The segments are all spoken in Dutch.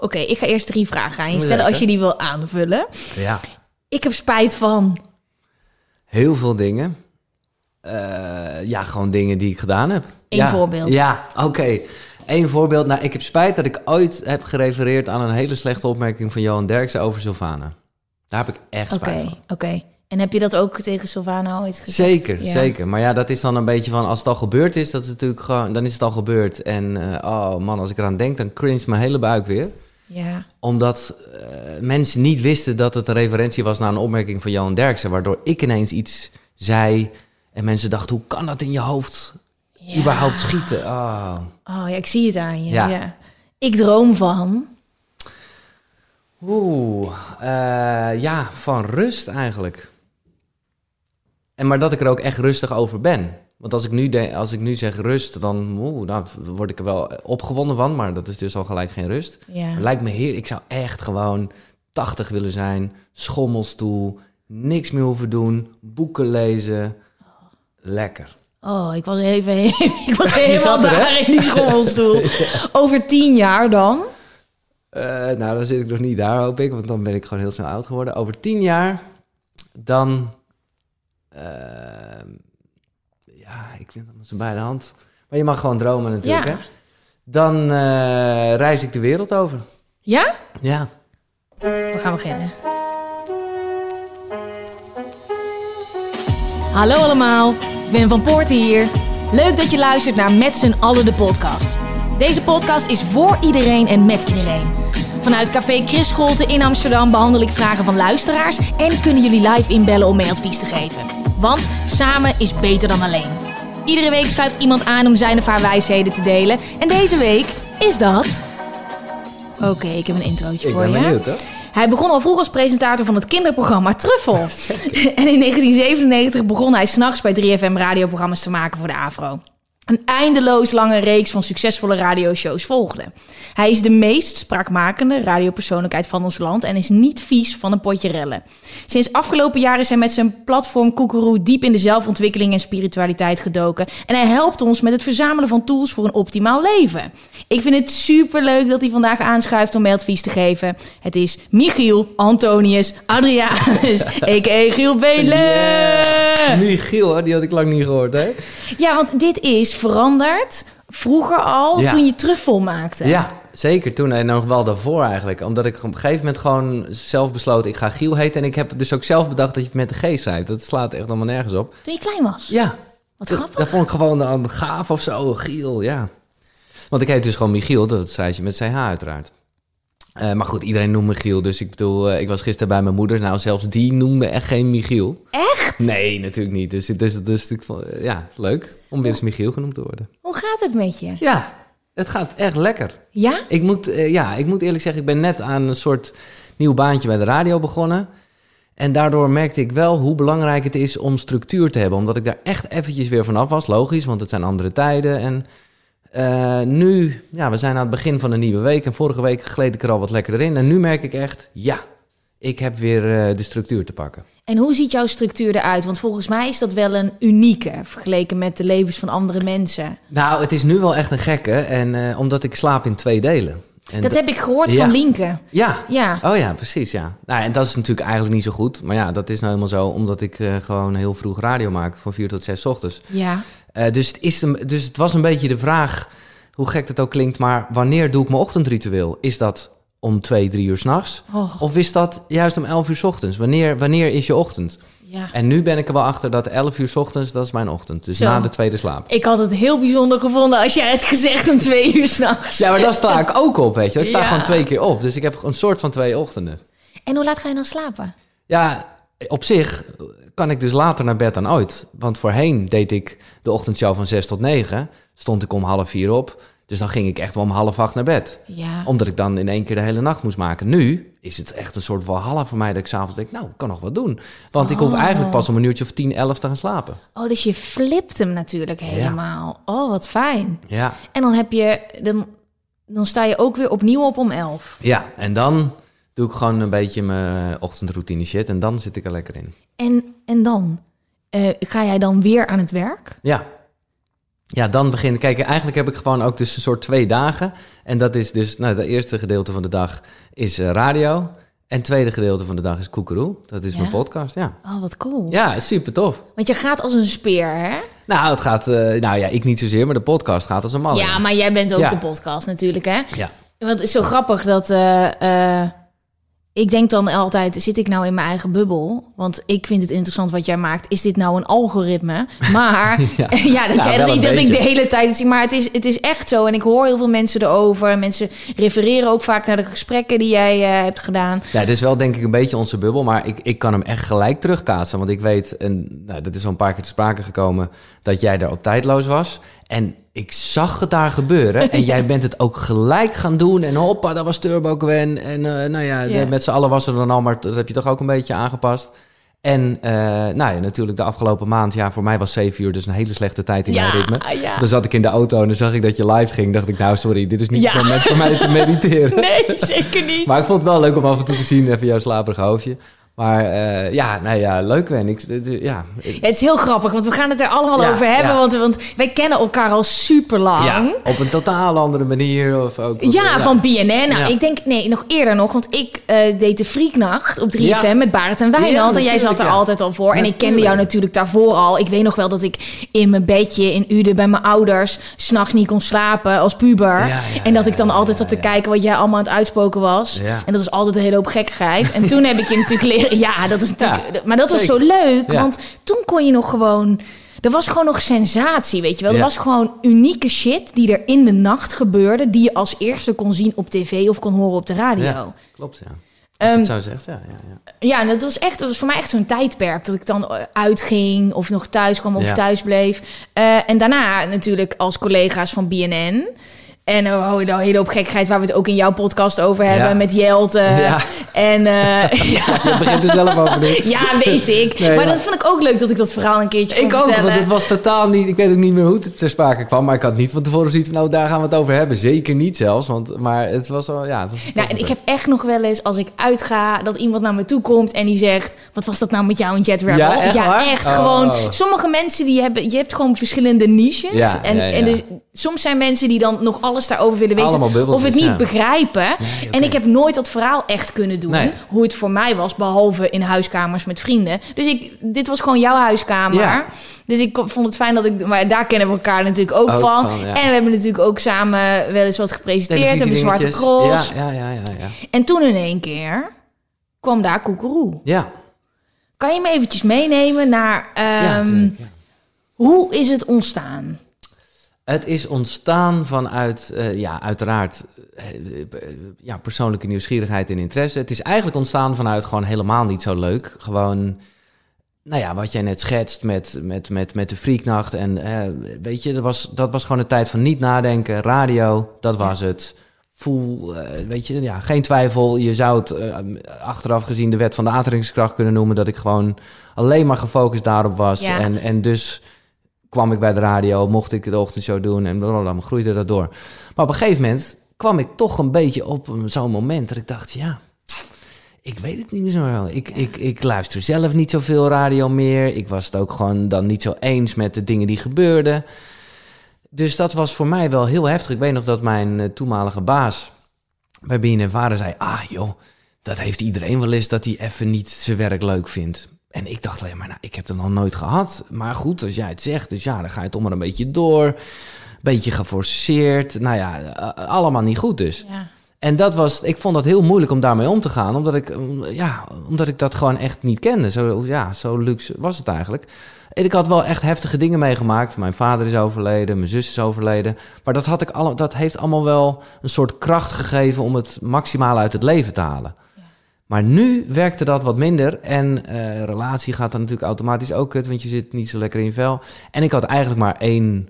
Oké, ik ga eerst drie vragen aan je stellen als je die wil aanvullen. Ja. Ik heb spijt van. Heel veel dingen. Eh, ja, gewoon dingen die ik gedaan heb. Eén ja. voorbeeld. Ja, oké. Eén voorbeeld. Nou, ik heb spijt dat ik ooit heb gerefereerd aan een hele slechte opmerking van Johan Derksen over Sylvana. Daar heb ik echt spijt van. oké. En heb je dat ook tegen Sylvana ooit gezegd? Zeker, Ja. zeker. Maar ja, dat is dan een beetje van als het al gebeurd is, dat is natuurlijk gewoon, dan is het al gebeurd. En eh, oh man, als ik eraan denk, dan cringe mijn hele buik weer. Ja. Omdat eh, mensen niet wisten dat het een referentie was naar een opmerking van Johan Derksen, waardoor ik ineens iets zei en mensen dachten, hoe kan dat in je hoofd Ja. überhaupt schieten? Oh. Oh ja, ik zie het aan je. Ja. Ja. Ik droom van. Oeh, eh, ja, van rust eigenlijk. En maar dat ik er ook echt rustig over ben. Want als ik nu, de, als ik nu zeg rust, dan nou, word ik er wel opgewonden van. Maar dat is dus al gelijk geen rust. Ja. Lijkt me heer. Ik zou echt gewoon 80 willen zijn. Schommelstoel. Niks meer hoeven doen. Boeken lezen. Lekker. Oh, ik was even, ik was helemaal hè? daar in die schommelstoel. Over tien jaar dan? Eh, nou, dan zit ik nog niet daar, hoop ik. Want dan ben ik gewoon heel snel oud geworden. Over 10 jaar, dan... eh, ja, ik vind dat zo bij de hand. Maar je mag gewoon dromen natuurlijk, Ja. hè? Dan eh, reis ik de wereld over. Ja? Ja. We gaan beginnen. Hallo allemaal, Wim van Poorten hier. Leuk dat je luistert naar Met z'n allen de podcast. Deze podcast is voor iedereen en met iedereen. Vanuit Café Chris Scholte in Amsterdam behandel ik vragen van luisteraars... en kunnen jullie live inbellen om mee advies te geven. Want samen is beter dan alleen. Iedere week schuift iemand aan om zijn of haar wijsheden te delen. En deze week is dat... Oké, ik heb een introotje Ik voor ben je. benieuwd, hè? Hij begon al vroeg als presentator van het kinderprogramma Truffel. en in 1997 begon hij s'nachts bij 3FM radioprogramma's te maken voor de AVRO. Een eindeloos lange reeks van succesvolle radioshows volgde. Hij is de meest spraakmakende radiopersoonlijkheid van ons land en is niet vies van een potje rellen. Sinds afgelopen jaar is hij met zijn platform Koekeroe diep in de zelfontwikkeling en spiritualiteit gedoken. En hij helpt ons met het verzamelen van tools voor een optimaal leven. Ik vind het superleuk dat hij vandaag aanschuift om mij advies te geven. Het is Michiel Antonius Adrianus, a.k.a. Giel Belen. Michiel, die had ik lang niet gehoord, hè? Ja, want dit is veranderd vroeger al Ja. toen je truffel maakte. Ja, zeker toen en nog wel daarvoor eigenlijk. Omdat ik op een gegeven moment gewoon zelf besloot, ik ga Giel heten. En ik heb dus ook zelf bedacht dat je het met de G schrijft. Dat slaat echt allemaal nergens op. Toen je klein was. Ja, Wat dat, grappig. dat vond ik gewoon uh, gaaf of zo, Giel, ja. Want ik heet dus gewoon Michiel, dat schrijf je met CH uiteraard. Eh, maar goed, iedereen noemt me Giel. Dus ik bedoel, eh, ik was gisteren bij mijn moeder. Nou, zelfs die noemde echt geen Michiel. Echt? Nee, natuurlijk niet. Dus, dus, dus ik vond, ja, leuk om weer eens Michiel genoemd te worden. Hoe gaat het met je? Ja, het gaat echt lekker. Ja? Ik moet, eh, ja, ik moet eerlijk zeggen, ik ben net aan een soort nieuw baantje bij de radio begonnen. En daardoor merkte ik wel hoe belangrijk het is om structuur te hebben. Omdat ik daar echt eventjes weer vanaf was, logisch, want het zijn andere tijden. En eh, nu, ja, we zijn aan het begin van een nieuwe week. En vorige week gleed ik er al wat lekkerder in. En nu merk ik echt, ja, ik heb weer eh, de structuur te pakken. En hoe ziet jouw structuur eruit? Want volgens mij is dat wel een unieke vergeleken met de levens van andere mensen. Nou, het is nu wel echt een gekke. En eh, omdat ik slaap in twee delen. En Dat heb ik gehoord Ja. van Lienke. Ja, Ja. Oh ja, precies, ja. Nou, en dat is natuurlijk eigenlijk niet zo goed. Maar ja, dat is nou helemaal zo, omdat ik gewoon heel vroeg radio maak, van 4 tot 6 ochtends. Ja. Eh, dus, het is een, dus het was een beetje de vraag, hoe gek het ook klinkt, maar wanneer doe ik mijn ochtendritueel? Is dat om 2, 3 uur s'nachts? Oh, Of is dat juist om 11 uur 's ochtends? Wanneer, wanneer is je ochtend? ja. En nu ben ik er wel achter dat 11 uur 's ochtends, dat is mijn ochtend. Dus Zo. na de tweede slaap. Ik had het heel bijzonder gevonden als jij het gezegd om twee uur s'nachts. Ja, maar daar sta ik ook op, weet je. Ik sta Ja. gewoon twee keer op. Dus ik heb een soort van twee ochtenden. En hoe laat ga je dan slapen? Ja, op zich kan ik dus later naar bed dan ooit. Want voorheen deed ik de ochtendshow van 6 tot 9. Stond ik om half vier op. Dus dan ging ik echt wel om half acht naar bed. Ja. Omdat ik dan in één keer de hele nacht moest maken. Nu is het echt een soort walhalla voor mij dat ik s'avonds denk, nou, ik kan nog wat doen. Want ik hoef Oh. eigenlijk pas om een uurtje of tien, elf te gaan slapen. Oh, dus je flipt hem natuurlijk helemaal. Oh, wat fijn. Ja, En dan heb je, dan, dan sta je ook weer opnieuw op om elf. ja. En dan doe ik gewoon een beetje mijn ochtendroutine shit en dan zit ik er lekker in. En, en dan? Eh, ga jij dan weer aan het werk? Ja. Ja, dan begin Kijk, eigenlijk heb ik gewoon ook dus een soort twee dagen. En dat is dus, nou, het eerste gedeelte van de dag is eh, radio. En het tweede gedeelte van de dag is Koekeroe. Dat is Ja? mijn podcast, ja. Oh, wat cool. Ja, super tof. Want je gaat als een speer, hè? Nou, het gaat, eh, nou ja, ik niet zozeer, maar de podcast gaat als een man. Ja, maar jij bent ook Ja. de podcast natuurlijk, hè? Ja. Want het is zo grappig dat... ik denk dan altijd, zit ik nou in mijn eigen bubbel? Want ik vind het interessant wat jij maakt. Is dit nou een algoritme? Maar ja, Ja. dat, Nou, jij, wel dat, ik, de hele tijd zie. Maar het is, het is echt zo. En ik hoor heel veel mensen erover. Mensen refereren ook vaak naar de gesprekken die jij eh, hebt gedaan. Ja, dit is wel denk ik een beetje onze bubbel, maar ik, ik kan hem echt gelijk terugkaatsen. Want ik weet, en nou, dat is al een paar keer te sprake gekomen, dat jij daar op tijdloos was. En ik zag het daar gebeuren. En jij bent het ook gelijk gaan doen. En hoppa, dat was Turbo Gwen. En eh, nou ja, Ja. met z'n allen was er dan al, maar dat heb je toch ook een beetje aangepast. En eh, nou ja, natuurlijk de afgelopen maand, ja, voor mij was zeven uur dus een hele slechte tijd in mijn ritme. ja. Dan zat ik in de auto en dan zag ik dat je live ging. dacht ik, nou sorry, dit is niet Ja. het moment voor mij te mediteren. Nee, zeker niet. Maar ik vond het wel leuk om af en toe te zien, even jouw slaperige hoofdje. Maar eh, ja, nou ja, leuk Wen. Ik, het- ja, Ja, het is heel grappig, want we gaan het er allemaal Ja, over hebben. ja. Want, want wij kennen elkaar al super lang. ja, op een totaal andere manier. Of ook, Ja, van BNN. Nou, ik denk, nee, nog eerder nog. Want ik eh, deed de Freaknacht op 3FM Ja. met Barend en Wijnand. En jij zat er altijd al voor. En ik kende jou natuurlijk daarvoor al. Ik weet nog wel dat ik in mijn bedje in Uden bij mijn ouders... s'nachts niet kon slapen als puber. En dat ik dan altijd zat te kijken wat jij allemaal aan het uitspoken was. En dat was altijd een hele hoop gekkigheid. En toen heb ik je natuurlijk leren... Ja, dat is natuurlijk... maar dat was zo leuk, Ja. want toen kon je nog gewoon... Er was gewoon nog sensatie, weet je wel. Er Ja. was gewoon unieke shit die er in de nacht gebeurde... die je als eerste kon zien op tv of kon horen op de radio. Klopt, ja. Je Ehm, het zo zegt, ja. ja, ja. dat was echt, dat was voor mij echt zo'n tijdperk... dat ik dan eh, uitging of nog thuis kwam of thuis bleef. Eh, en daarna natuurlijk als collega's van BNN... En hoor je dan een hele hoop gekkigheid waar we het ook in jouw podcast over hebben Ja. met Jelte. Ja. En eh, ja, Je begint er zelf over nu. ja, weet ik. Nee, maar, dat vond ik ook leuk dat ik dat verhaal een keertje kon Ik ook, vertellen. want het was totaal niet... Ik weet ook niet meer hoe het ter sprake kwam. Maar ik had niet van tevoren zoiets van... Nou, daar gaan we het over hebben. Zeker niet zelfs. Want, maar het was wel... Ja, het was Nou, en ik heb echt nog wel eens, als ik uitga, dat iemand naar me toe komt en die zegt: Wat was dat nou met jou en Jet Rebel? Ja, echt echt. Oh. Gewoon, sommige mensen die hebben, je hebt gewoon verschillende niches. Ja, en, en dus, soms zijn mensen die dan nog alles daarover willen weten, of het niet ja. begrijpen. Nee. En ik heb nooit dat verhaal echt kunnen doen, Nee. hoe het voor mij was, behalve in huiskamers met vrienden. Dus ik, dit was gewoon jouw huiskamer. Ja. Dus ik vond het fijn dat ik, maar daar kennen we elkaar natuurlijk ook, Ook van. van, ja. En we hebben natuurlijk ook samen wel eens wat gepresenteerd. Hebben Zwarte Cross. Ja, ja, ja, ja, ja. En toen in één keer kwam daar Koekeroe. Ja, Kan je me eventjes meenemen naar... ehm, hoe is het ontstaan? Het is ontstaan vanuit, eh, ja, uiteraard, eh, ja, persoonlijke nieuwsgierigheid en interesse. Het is eigenlijk ontstaan vanuit gewoon helemaal niet zo leuk. Gewoon, nou ja, wat jij net schetst met, met, met, met de Freaknacht. En eh, weet je, dat was, dat was gewoon een tijd van niet nadenken. Radio, dat was het. Voel, weet je, ja, geen twijfel. Je zou het achteraf gezien de wet van de aantrekkingskracht kunnen noemen. Dat ik gewoon alleen maar gefocust daarop was. Ja. En, en dus kwam ik bij de radio, mocht ik de ochtendshow doen en blablabla, groeide dat door. Maar op een gegeven moment kwam ik toch een beetje op zo'n moment dat ik dacht, ja, ik weet het niet meer zo. Ik, ik, ik luister zelf niet zoveel radio meer. Ik was het ook gewoon dan niet zo eens met de dingen die gebeurden. Dus dat was voor mij wel heel heftig. Ik weet nog dat mijn eh, toenmalige baas bij BNN Vader zei... Ah joh, dat heeft iedereen wel eens dat hij even niet zijn werk leuk vindt. En ik dacht alleen maar, nou, ik heb het nog nooit gehad. Maar goed, als jij het zegt, dus ja, dan ga je toch maar een beetje door. Beetje geforceerd. Nou ja, eh, allemaal niet goed dus. Ja. En dat was, ik vond dat heel moeilijk om daarmee om te gaan, omdat ik, ja, omdat ik dat gewoon echt niet kende. Zo, ja, zo luxe was het eigenlijk. En ik had wel echt heftige dingen meegemaakt. Mijn vader is overleden, mijn zus is overleden. Maar dat, had ik alle, dat heeft allemaal wel een soort kracht gegeven om het maximaal uit het leven te halen. Maar nu werkte dat wat minder. En eh, relatie gaat dan natuurlijk automatisch ook kut, want je zit niet zo lekker in je vel. En ik had eigenlijk maar één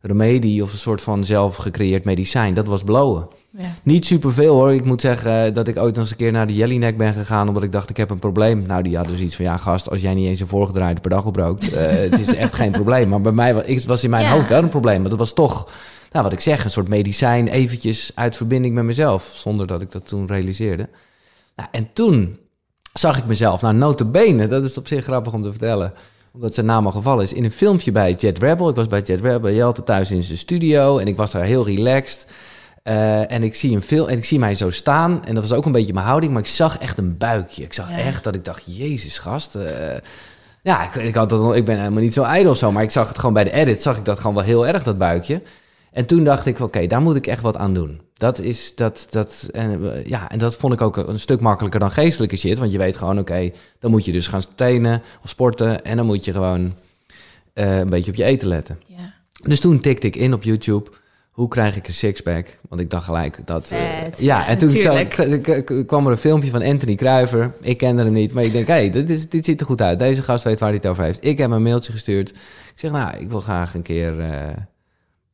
remedie of een soort van zelf gecreëerd medicijn. Dat was blowen. Ja. Niet superveel hoor. Ik moet zeggen eh, dat ik ooit nog eens een keer naar de Jellyneck ben gegaan... omdat ik dacht, ik heb een probleem. Nou, die hadden zoiets van, ja gast, als jij niet eens een voorgedraaide per dag oprookt... eh, het is echt geen probleem. Maar bij mij wa- ik- was in mijn Ja. hoofd wel een probleem. Maar dat was toch, nou, wat ik zeg, een soort medicijn... eventjes uit verbinding met mezelf, zonder dat ik dat toen realiseerde. Nou, en toen zag ik mezelf, nou notabene, dat is op zich grappig om te vertellen... omdat zijn naam al gevallen is, in een filmpje bij Jet Rebel. Ik was bij Jet Rebel, Jelte thuis in zijn studio... en ik was daar heel relaxed... Eh, en ik zie een film en ik zie mij zo staan. En dat was ook een beetje mijn houding, maar ik zag echt een buikje. Ik zag Ja. echt dat ik dacht, Jezus, gast. eh, ja, ik, ik, had dat, ik ben helemaal niet zo ijdel of zo, maar ik zag het gewoon bij de edit, zag ik dat gewoon wel heel erg, dat buikje. En toen dacht ik, oké, daar moet ik echt wat aan doen. Dat is, dat, dat, en, eh, ja, en dat vond ik ook een stuk makkelijker dan geestelijke shit. Want je weet gewoon, oké, dan moet je dus gaan trainen of sporten. En dan moet je gewoon eh, een beetje op je eten letten. Ja. Dus toen tikte ik in op YouTube. Hoe krijg ik een sixpack? Want ik dacht gelijk dat. eh, ja, ja, en toen kwam er een filmpje van Anthony Kruiver. Ik kende hem niet, maar ik denk, hé, hey, dit, is- dit ziet er goed uit. Deze gast weet waar hij het over heeft. Ik heb hem een mailtje gestuurd. Ik zeg, nou, ik wil graag een keer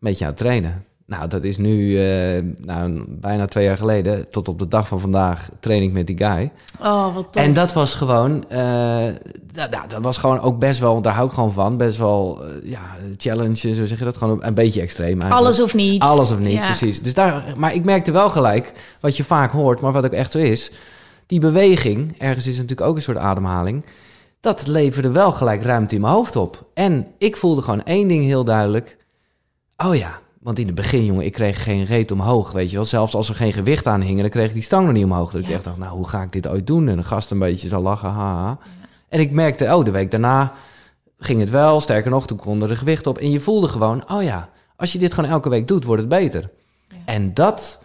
met jou trainen. Nou, dat is nu eh, nou, bijna twee jaar geleden. Tot op de dag van vandaag train ik met die guy. Oh, wat tof. En dat was gewoon, eh, dat, dat- was gewoon ook best wel, daar hou ik gewoon van, best wel, eh, ja, challenge, zo zeg je dat, gewoon een, beetje extreem eigenlijk. Alles of niet. Alles of niet, Ja. precies. Dus daar, maar ik merkte wel gelijk, wat je vaak hoort, maar wat ook echt zo is, die beweging, ergens is natuurlijk ook een soort ademhaling, dat leverde wel gelijk ruimte in mijn hoofd op. En ik voelde gewoon één ding heel duidelijk, oh ja, want in het begin, jongen, ik kreeg geen reet omhoog, weet je wel. Zelfs als er geen gewicht aan hing, dan kreeg ik die stang nog niet omhoog. Dat ik echt dacht, nou, hoe ga ik dit ooit doen? En een gast een beetje zal lachen, haha. En ik merkte, oh, de week daarna ging het wel. Sterker nog, toen kon er de gewicht op. En je voelde gewoon, oh ja, als je dit gewoon elke week doet, wordt het beter. Ja. En dat,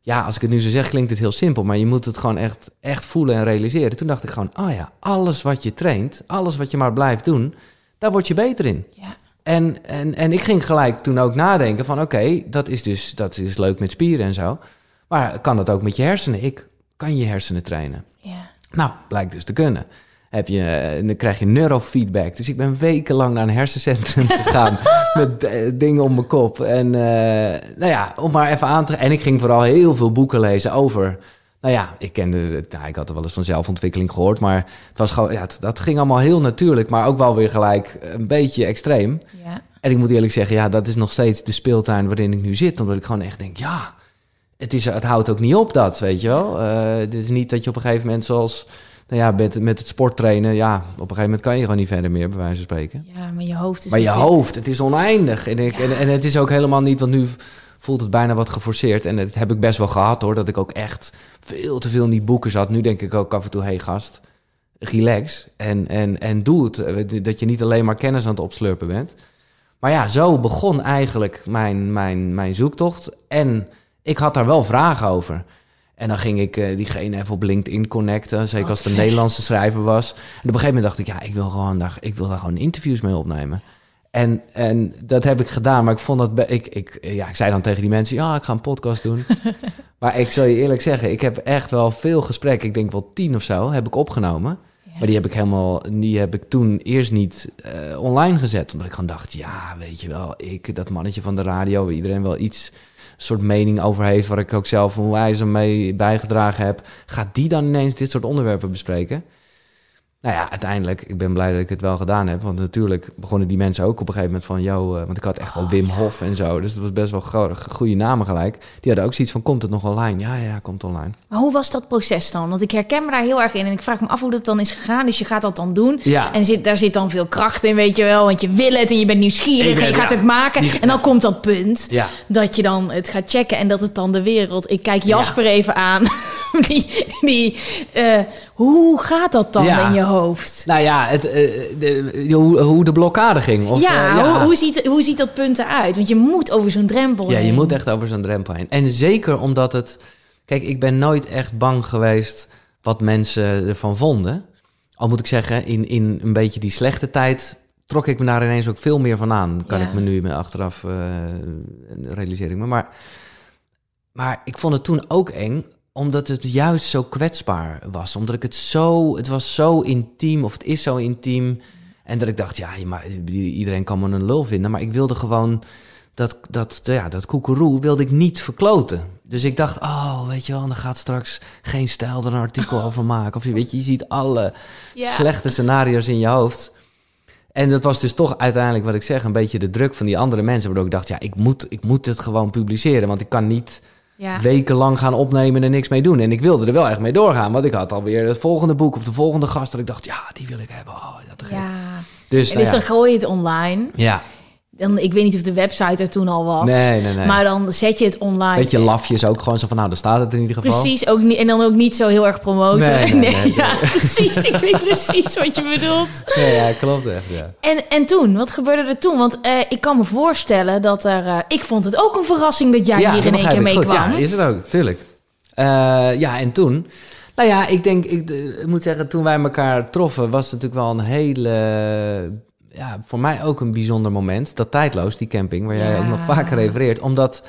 ja, als ik het nu zo zeg, klinkt het heel simpel. Maar je moet het gewoon echt, echt voelen en realiseren. Toen dacht ik gewoon, oh ja, alles wat je traint, alles wat je maar blijft doen, daar word je beter in. Ja. En, en, en ik ging gelijk toen ook nadenken van oké, dat is dus dat is leuk met spieren en zo. Maar kan dat ook met je hersenen? Ik kan je hersenen trainen. Ja. Nou, blijkt dus te kunnen. Heb je, eh, dan krijg je neurofeedback. Dus ik ben wekenlang naar een hersencentrum gegaan met eh, dingen om mijn kop. En eh, nou ja, om maar even aan te... En ik ging vooral heel veel boeken lezen over... Nou ja, ik kende het, nou, ik had er wel eens van zelfontwikkeling gehoord, maar het was gewoon, ja, het- dat ging allemaal heel natuurlijk, maar ook wel weer gelijk een beetje extreem. Ja. En ik moet eerlijk zeggen, ja, dat is nog steeds de speeltuin waarin ik nu zit. Omdat ik gewoon echt denk, ja, het, is, het houdt ook niet op dat, weet je wel. Eh, het is niet dat je op een gegeven moment zoals, nou ja, met, met het sporttrainen, ja, op een gegeven moment kan je gewoon niet verder meer, bij wijze van spreken. ja, maar je hoofd is maar je natuurlijk- hoofd, het is oneindig. En, ik, Ja. en, en het is ook helemaal niet, want nu voelt het bijna wat geforceerd. En dat heb ik best wel gehad hoor, dat ik ook echt veel te veel in die boeken zat. Nu denk ik ook af en toe, hey gast, relax en, en, en doe het. Eh, Dat je niet alleen maar kennis aan het opslurpen bent. Maar ja, zo begon eigenlijk mijn, mijn, mijn zoektocht. En ik had daar wel vragen over. En dan ging ik eh, diegene even op LinkedIn connecten. Zeker als het een vet. Nederlandse schrijver was. En op een gegeven moment dacht ik, ja, ik wil, gewoon daar, ik wil daar gewoon interviews mee opnemen. En, en dat heb ik gedaan, maar ik vond dat... Ik, ik, ja, ik zei dan tegen die mensen, ja, ik ga een podcast doen. maar ik zal je eerlijk zeggen, ik heb echt wel veel gesprekken. Ik denk wel tien of zo, heb ik opgenomen. Ja. Maar die heb ik helemaal, die heb ik toen eerst niet eh, online gezet. Omdat ik gewoon dacht, ja, weet je wel, ik, dat mannetje van de radio, waar iedereen wel iets soort mening over heeft, waar ik ook zelf onwijs mee bijgedragen heb. Gaat die dan ineens dit soort onderwerpen bespreken? Nou ja, uiteindelijk, ik ben blij dat ik het wel gedaan heb. Want natuurlijk begonnen die mensen ook op een gegeven moment van... Yo, eh, want ik had echt wel Wim Hof en zo. Dus dat was best wel go- goede namen gelijk. Die hadden ook zoiets van, komt het nog online? Ja, ja, komt online. Maar hoe was dat proces dan? Want ik herken me daar heel erg in. En ik vraag me af hoe dat dan is gegaan. Dus je gaat dat dan doen. Ja. En zit, daar zit dan veel kracht in, weet je wel. Want je wil het en je bent nieuwsgierig ben- en je gaat ja. het maken. Die- en dan komt dat punt dat je dan het gaat checken. En dat het dan de wereld... Ik kijk Jasper even aan. die, die, eh, hoe gaat dat dan Ja. in je hoofd? Nou ja, het, eh, de, hoe, hoe de blokkade ging. Of, ja, eh, Hoe, hoe, ziet, hoe ziet dat punt eruit? Want je moet over zo'n drempel Ja, je moet echt over zo'n drempel heen. En zeker omdat het... Kijk, ik ben nooit echt bang geweest wat mensen ervan vonden. Al moet ik zeggen, in, in een beetje die slechte tijd trok ik me daar ineens ook veel meer van aan. Kan Ja. ik me nu met achteraf uh, me. Maar, maar ik vond het toen ook eng, omdat het juist zo kwetsbaar was. Omdat ik het zo... Het was zo intiem, of het is zo intiem... En dat ik dacht, ja, maar iedereen kan me een lul vinden. Maar ik wilde gewoon dat, dat, ja, dat koekeroe wilde ik niet verkloten. Dus ik dacht, oh, weet je wel, dan gaat straks geen stijl er een artikel over maken. Of je weet je, je ziet alle slechte scenario's in je hoofd. En dat was dus toch uiteindelijk, wat ik zeg, een beetje de druk van die andere mensen. Waardoor ik dacht, ja, ik moet, ik moet het gewoon publiceren. Want ik kan niet Ja. wekenlang gaan opnemen en niks mee doen. En ik wilde er wel echt mee doorgaan. Want ik had alweer het volgende boek of de volgende gast. Dat ik dacht, ja, die wil ik hebben. Oh, dat te gek. ja. Dus, En nou dus ja. dan gooi je het online. ja, Dan, ik weet niet of de website er toen al was. Nee, nee, nee. Maar dan zet je het online. beetje lafjes ook gewoon zo van, nou, daar staat het in ieder geval. Precies, ook niet, en dan ook niet zo heel erg promoten. Nee, nee, nee, ja, precies. Ik weet precies wat je bedoelt. Ja, ja, klopt echt, ja. En, en toen, wat gebeurde er toen? Want eh, ik kan me voorstellen dat er... eh, ik vond het ook een verrassing dat jij ja, hier in één keer mee goed. kwam. Ja, is het ook, tuurlijk. Eh, ja, en toen... Nou ja, ik denk, ik, ik moet zeggen, toen wij elkaar troffen, was het natuurlijk wel een hele, ja, voor mij ook een bijzonder moment. Dat tijdloos, die camping, waar jij Ja. ook nog vaker refereert. Omdat,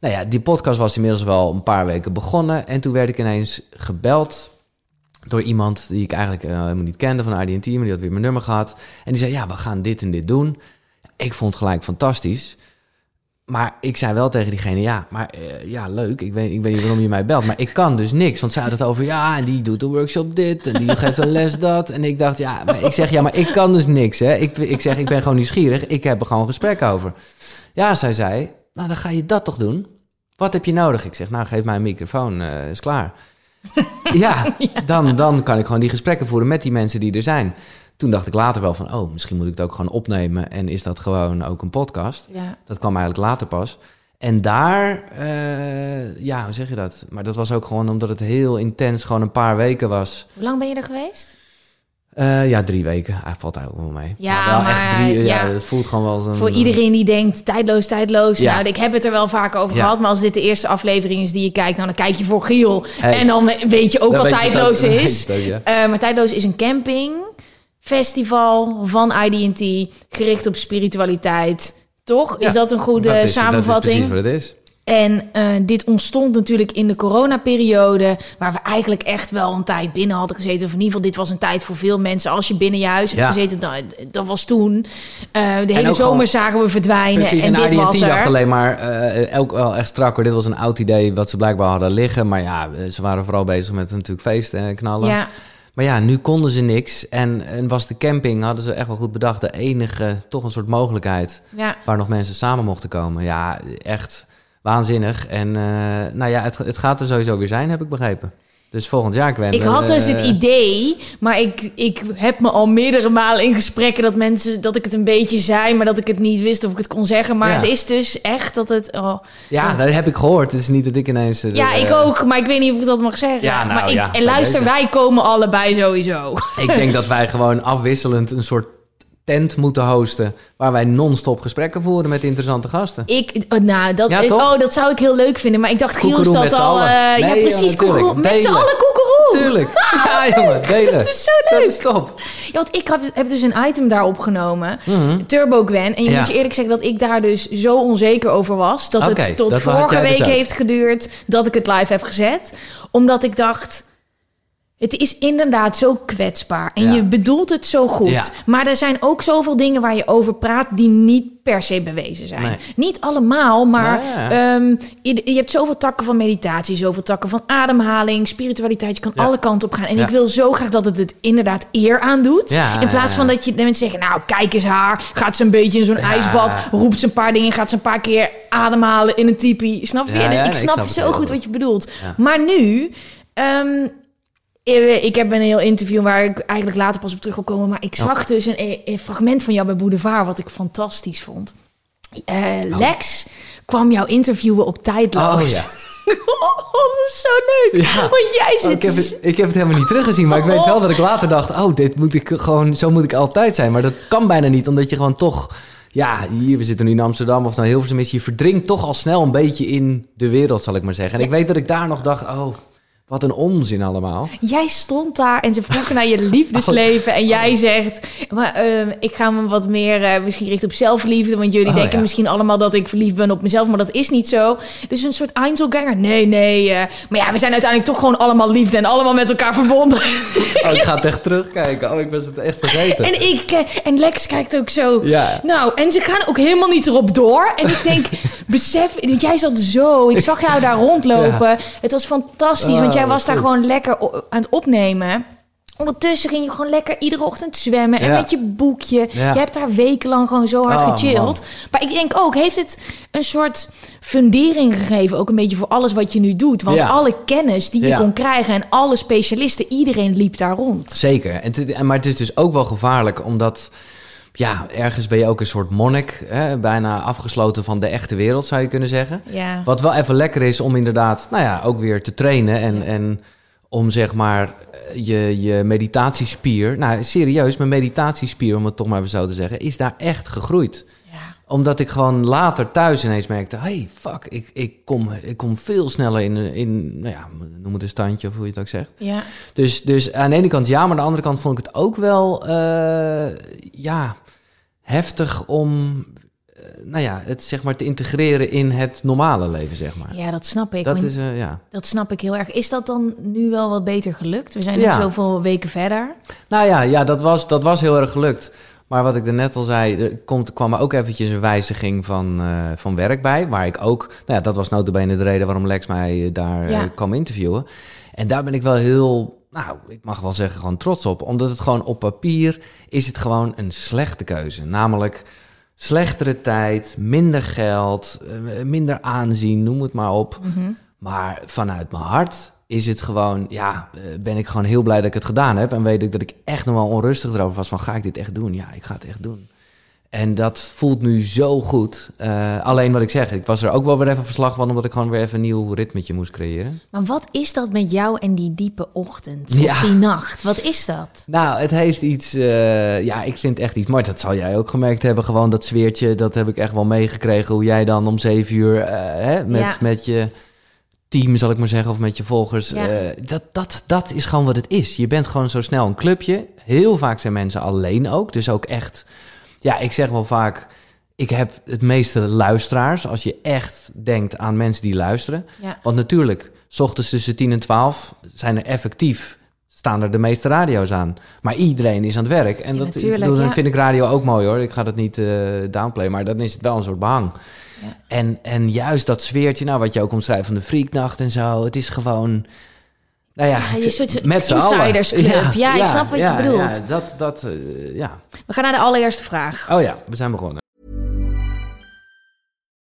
nou ja, die podcast was inmiddels wel een paar weken begonnen. En toen werd ik ineens gebeld door iemand die ik eigenlijk eh, helemaal niet kende van IDT, maar die had weer mijn nummer gehad. En die zei, ja, we gaan dit en dit doen. Ik vond het gelijk fantastisch. Maar ik zei wel tegen diegene, ja, maar eh, ja, leuk. Ik weet, ik weet niet waarom je mij belt, maar ik kan dus niks. Want zij had het over, ja, en die doet een workshop dit en die geeft een les dat. En ik dacht, ja, maar ik zeg, ja, maar ik kan dus niks, hè. Ik, ik zeg, ik ben gewoon nieuwsgierig. Ik heb er gewoon gesprek over. Ja, zij zei, nou, dan ga je dat toch doen. Wat heb je nodig? Ik zeg, nou, geef mij een microfoon, eh, is klaar. ja, dan, dan kan ik gewoon die gesprekken voeren met die mensen die er zijn. Toen dacht ik later wel van, oh, misschien moet ik het ook gewoon opnemen. En is dat gewoon ook een podcast? Ja. Dat kwam eigenlijk later pas. En daar, eh, ja, hoe zeg je dat? Maar dat was ook gewoon omdat het heel intens, gewoon een paar weken was. Hoe lang ben je er geweest? Eh, ja, drie weken. Hij valt eigenlijk wel mee. Ja, wel maar, echt drie. Ja, ja. het voelt gewoon wel een. Voor iedereen die denkt, tijdloos, tijdloos. Ja. Nou, ik heb het er wel vaak over Ja. gehad. Maar als dit de eerste aflevering is die je kijkt... nou, dan kijk je voor Giel. Hey. En dan weet je ook wat tijdloos ook. Is. ook. Eh, maar tijdloos is een camping, festival van IDT... gericht op spiritualiteit. Toch? Ja, Is dat een goede Dat is- Dat is samenvatting? precies wat het is. En eh, dit ontstond natuurlijk in de coronaperiode, waar we eigenlijk echt wel een tijd binnen hadden gezeten. Of in ieder geval, dit was een tijd voor veel mensen. Als je binnen je huis hebt gezeten, dan, dat was toen. Eh, de hele zomer gewoon- zagen we verdwijnen Precies, en en, dit was dacht alleen maar, eh ook wel echt strak hoor. Dit was een oud idee wat ze blijkbaar hadden liggen. Maar ja, ze waren vooral bezig met natuurlijk feesten en knallen. Ja, Maar ja, nu konden ze niks. En, en was de camping, hadden ze echt wel goed bedacht, de enige, toch een soort mogelijkheid ja. waar nog mensen samen mochten komen. Ja, echt waanzinnig. En eh, nou ja, het, het gaat er sowieso weer zijn, heb ik begrepen. Dus volgend jaar, Gwen. Ik had eh, dus het idee, maar ik, ik heb me al meerdere malen in gesprekken dat mensen dat ik het een beetje zei, maar dat ik het niet wist of ik het kon zeggen. Maar Ja. het is dus echt dat het. Oh. Ja, dat heb ik gehoord. Het is niet dat ik ineens... eh, Ja, ik eh, ook, maar ik weet niet of ik dat mag zeggen. Ja, nou, maar ik, ja, en luister, wij komen allebei sowieso. Ik denk dat wij gewoon afwisselend een soort tent moeten hosten... waar wij non-stop gesprekken voeren met interessante gasten. Ik, oh, nou, dat, Ja, ik- oh, dat zou ik heel leuk vinden. Maar ik dacht, Giel is dat al... eh, ja, Nee, precies, ja, natuurlijk. koekeroe. Met z'n allen koekeroe. Tuurlijk. Ja, jongen, delen. Dat is zo leuk. Dat is top. Ja, want ik heb, heb dus een item daar opgenomen. Mhm. Turbo Gwen. En je Ja. moet je eerlijk zeggen dat ik daar dus zo onzeker over was. Dat het tot dat vorige dus week ook. heeft geduurd dat ik het live heb gezet. Omdat ik dacht... Het is inderdaad zo kwetsbaar. En Ja. je bedoelt het zo goed. Ja. Maar er zijn ook zoveel dingen waar je over praat... die niet per se bewezen zijn. Nee. Niet allemaal, maar... Ehm, je, je hebt zoveel takken van meditatie... zoveel takken van ademhaling, spiritualiteit. Je kan Ja. alle kanten op gaan. En ik wil zo graag dat het het inderdaad eer aandoet. In plaats van dat je de mensen zeggen... nou, kijk eens haar. Gaat ze een beetje in zo'n ijsbad. Roept ze een paar dingen. Gaat ze een paar keer ademhalen in een tipi. Snap je? Dus ik ik snap het zo goed wat je bedoelt. Maar nu... ehm, eh, ik heb een heel interview waar ik eigenlijk later pas op terug wil komen. Maar ik zag dus een, een fragment van jou bij Boulevard... wat ik fantastisch vond. Eh, Lex kwam jou interviewen op Tijdloos. Oh ja. Oh, zo leuk. Ja. Want jij Oh, zit... ik, heb het, ik heb het helemaal niet teruggezien, maar ik weet wel dat ik later dacht... oh, dit moet ik gewoon, zo moet ik altijd zijn. Maar dat kan bijna niet, omdat je gewoon toch... Ja, hier, we zitten nu in Amsterdam of nou Hilversum is... je verdrinkt toch al snel een beetje in de wereld, zal ik maar zeggen. En ik weet dat ik daar nog dacht, oh... Wat een onzin allemaal. Jij stond daar en ze vroegen naar je liefdesleven. En jij zegt, maar, ehm, ik ga me wat meer eh, misschien richten op zelfliefde. Want jullie Oh, denken ja. misschien allemaal dat ik verliefd ben op mezelf. Maar dat is niet zo. Dus een soort Einzelganger. Nee, nee. eh, maar ja, we zijn uiteindelijk toch gewoon allemaal liefde. En allemaal met elkaar verbonden. Oh, ik ga het echt terugkijken. Oh, ik was het echt vergeten. en ik, eh, en Lex kijkt ook zo. Ja. Nou, en ze gaan ook helemaal niet erop door. En ik denk, besef, jij zat zo. Ik zag jou daar rondlopen. Het was fantastisch, want jij Oh, was daar goed. gewoon lekker aan het opnemen. Ondertussen ging je gewoon lekker iedere ochtend zwemmen. En Ja. met je boekje. Ja. Je hebt daar wekenlang gewoon zo hard Oh, gechilled. man. Maar ik denk ook, heeft het een soort fundering gegeven... ook een beetje voor alles wat je nu doet? Want Ja. alle kennis die je Ja. kon krijgen... en alle specialisten, iedereen liep daar rond. Zeker. En- maar het is dus ook wel gevaarlijk, omdat... Ja, ergens ben je ook een soort monnik. Hè? Bijna afgesloten van de echte wereld, zou je kunnen zeggen. Ja. Wat wel even lekker is om inderdaad, nou ja, ook weer te trainen. En, en om zeg maar je, je meditatiespier... Nou, serieus, mijn meditatiespier, om het toch maar even zo te zeggen... is daar echt gegroeid. Ja. Omdat ik gewoon later thuis ineens merkte... hey, fuck, ik, ik, kom, ik kom veel sneller in, in... Nou ja, noem het een standje of hoe je het ook zegt. Ja. Dus, dus aan de ene kant ja, maar aan de andere kant vond ik het ook wel eh, ja, heftig om eh, nou ja, het zeg maar te integreren in het normale leven, zeg maar. ja, dat snap ik. dat is, eh, ja. Dat snap ik heel erg. Is dat dan nu wel wat beter gelukt? We zijn nu Ja. zoveel weken verder. Nou ja, ja dat, was, dat was heel erg gelukt. Maar wat ik er net al zei, er komt, kwam er ook eventjes een wijziging van, eh, van werk bij. Waar ik ook, nou ja, dat was notabene de reden waarom Lex mij daar Ja. kwam interviewen. En daar ben ik wel heel, nou, ik mag wel zeggen, gewoon trots op. Omdat het gewoon op papier is het gewoon een slechte keuze. Namelijk slechtere tijd, minder geld, eh, minder aanzien, noem het maar op. Maar vanuit mijn hart is het gewoon, ja, eh, ben ik gewoon heel blij dat ik het gedaan heb. En weet ik dat ik echt nog wel onrustig erover was van, ga ik dit echt doen? Ja, ik ga het echt doen. En dat voelt nu zo goed. Eh, alleen wat ik zeg, ik was er ook wel weer even verslag van, omdat ik gewoon weer even een nieuw ritmetje moest creëren. Maar wat is dat met jou en die diepe ochtend? Of Ja. die nacht? Wat is dat? Nou, het heeft iets, eh, ja, ik vind echt iets, maar dat zal jij ook gemerkt hebben. Gewoon dat zweertje, dat heb ik echt wel meegekregen. Hoe jij dan om zeven uur eh, hè, met, Ja. met je team, zal ik maar zeggen, of met je volgers. Ja. dat, dat, dat is gewoon wat het is. Je bent gewoon zo snel een clubje. Heel vaak zijn mensen alleen ook. Dus ook echt, ja, ik zeg wel vaak, ik heb het meeste luisteraars. Als je echt denkt aan mensen die luisteren. Ja. Want natuurlijk, s ochtends tussen 10 en 12 zijn er effectief, staan er de meeste radio's aan. Maar iedereen is aan het werk. En Ja, dat, dan ja. vind ik radio ook mooi hoor. Ik ga dat niet eh downplayen, maar dan is het wel een soort behang. Ja. En, en juist dat sfeertje, nou wat je ook omschrijft van de freaknacht en zo. Het is gewoon, nou ja, Ja, je soort met z'n allen. insidersclub. Ja, ik snap wat je bedoelt. Ja, dat, dat, eh, ja. We gaan naar de allereerste vraag. Oh ja, we zijn begonnen.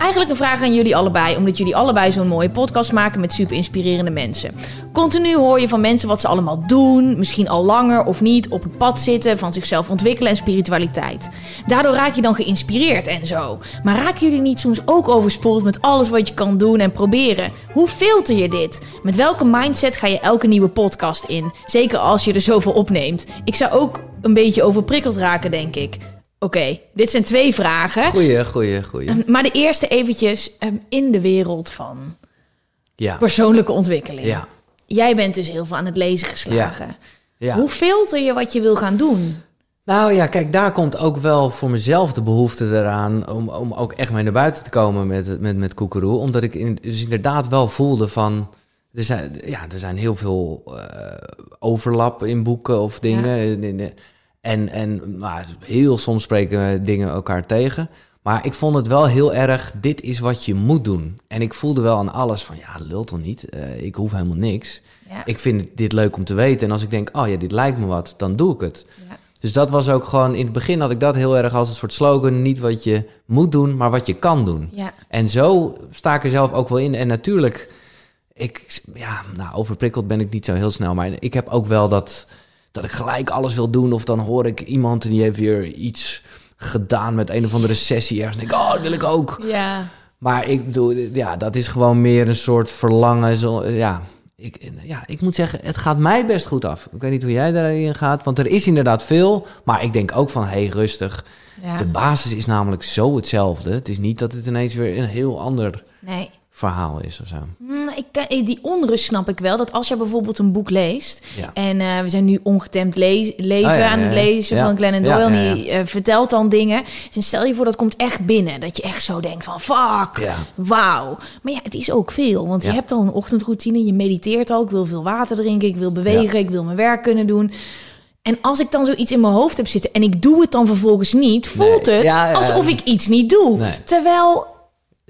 Eigenlijk een vraag aan jullie allebei, omdat jullie allebei zo'n mooie podcast maken met super inspirerende mensen. Continu hoor je van mensen wat ze allemaal doen, misschien al langer of niet, op het pad zitten, van zichzelf ontwikkelen en spiritualiteit. Daardoor raak je dan geïnspireerd en zo. Maar raken jullie niet soms ook overspoeld met alles wat je kan doen en proberen? Hoe filter je dit? Met welke mindset ga je elke nieuwe podcast in? Zeker als je er zoveel opneemt. Ik zou ook een beetje overprikkeld raken, denk ik. Oké, dit zijn twee vragen. Goeie, goeie, goeie. Maar de eerste eventjes ehm, in de wereld van Ja, persoonlijke ontwikkeling. ja. Jij bent dus heel veel aan het lezen geslagen. Ja. Hoe filter je wat je wil gaan doen? Nou ja, kijk, daar komt ook wel voor mezelf de behoefte eraan om, om ook echt mee naar buiten te komen met, met, met Koekeroe. Omdat ik in, dus inderdaad wel voelde van, er zijn, ja, er zijn heel veel eh, overlap in boeken of dingen. En, en nou, heel soms spreken dingen elkaar tegen. Maar ik vond het wel heel erg, dit is wat je moet doen. En ik voelde wel aan alles van, ja, lult toch niet? Eh, ik hoef helemaal niks. Ja. Ik vind dit leuk om te weten. En als ik denk, oh ja, dit lijkt me wat, dan doe ik het. Ja. Dus dat was ook gewoon, in het begin had ik dat heel erg als een soort slogan. Niet wat je moet doen, maar wat je kan doen. Ja. En zo sta ik er zelf ook wel in. En natuurlijk, ik, ja, nou, overprikkeld ben ik niet zo heel snel. Maar ik heb ook wel dat, dat ik gelijk alles wil doen. Of dan hoor ik iemand die heeft weer iets gedaan met een of andere sessie ergens. En denk ik, oh, dat wil ik ook. Ja. Maar ik bedoel, ja, dat is gewoon meer een soort verlangen. Zo, ja, ik, ja, ik moet zeggen, het gaat mij best goed af. Ik weet niet hoe jij daarin gaat, want er is inderdaad veel. Maar ik denk ook van, hey, rustig. Ja. De basis is namelijk zo hetzelfde. Het is niet dat het ineens weer een heel ander Nee. Verhaal is of zo. Mm, ik, eh, die onrust snap ik wel. Dat als je bijvoorbeeld een boek leest. Ja. En eh, we zijn nu ongetemd leven Oh ja, aan het lezen van Glennon Doyle. En die eh, vertelt dan dingen. Dus stel je voor dat komt echt binnen. Dat je echt zo denkt van fuck, Ja. wauw. Maar ja, het is ook veel. Want je hebt al een ochtendroutine. Je mediteert al. Ik wil veel water drinken. Ik wil bewegen. Ik wil mijn werk kunnen doen. En als ik dan zoiets in mijn hoofd heb zitten en ik doe het dan vervolgens niet, voelt Nee. het Ja, ja, ja. alsof ik iets niet doe. Nee. Terwijl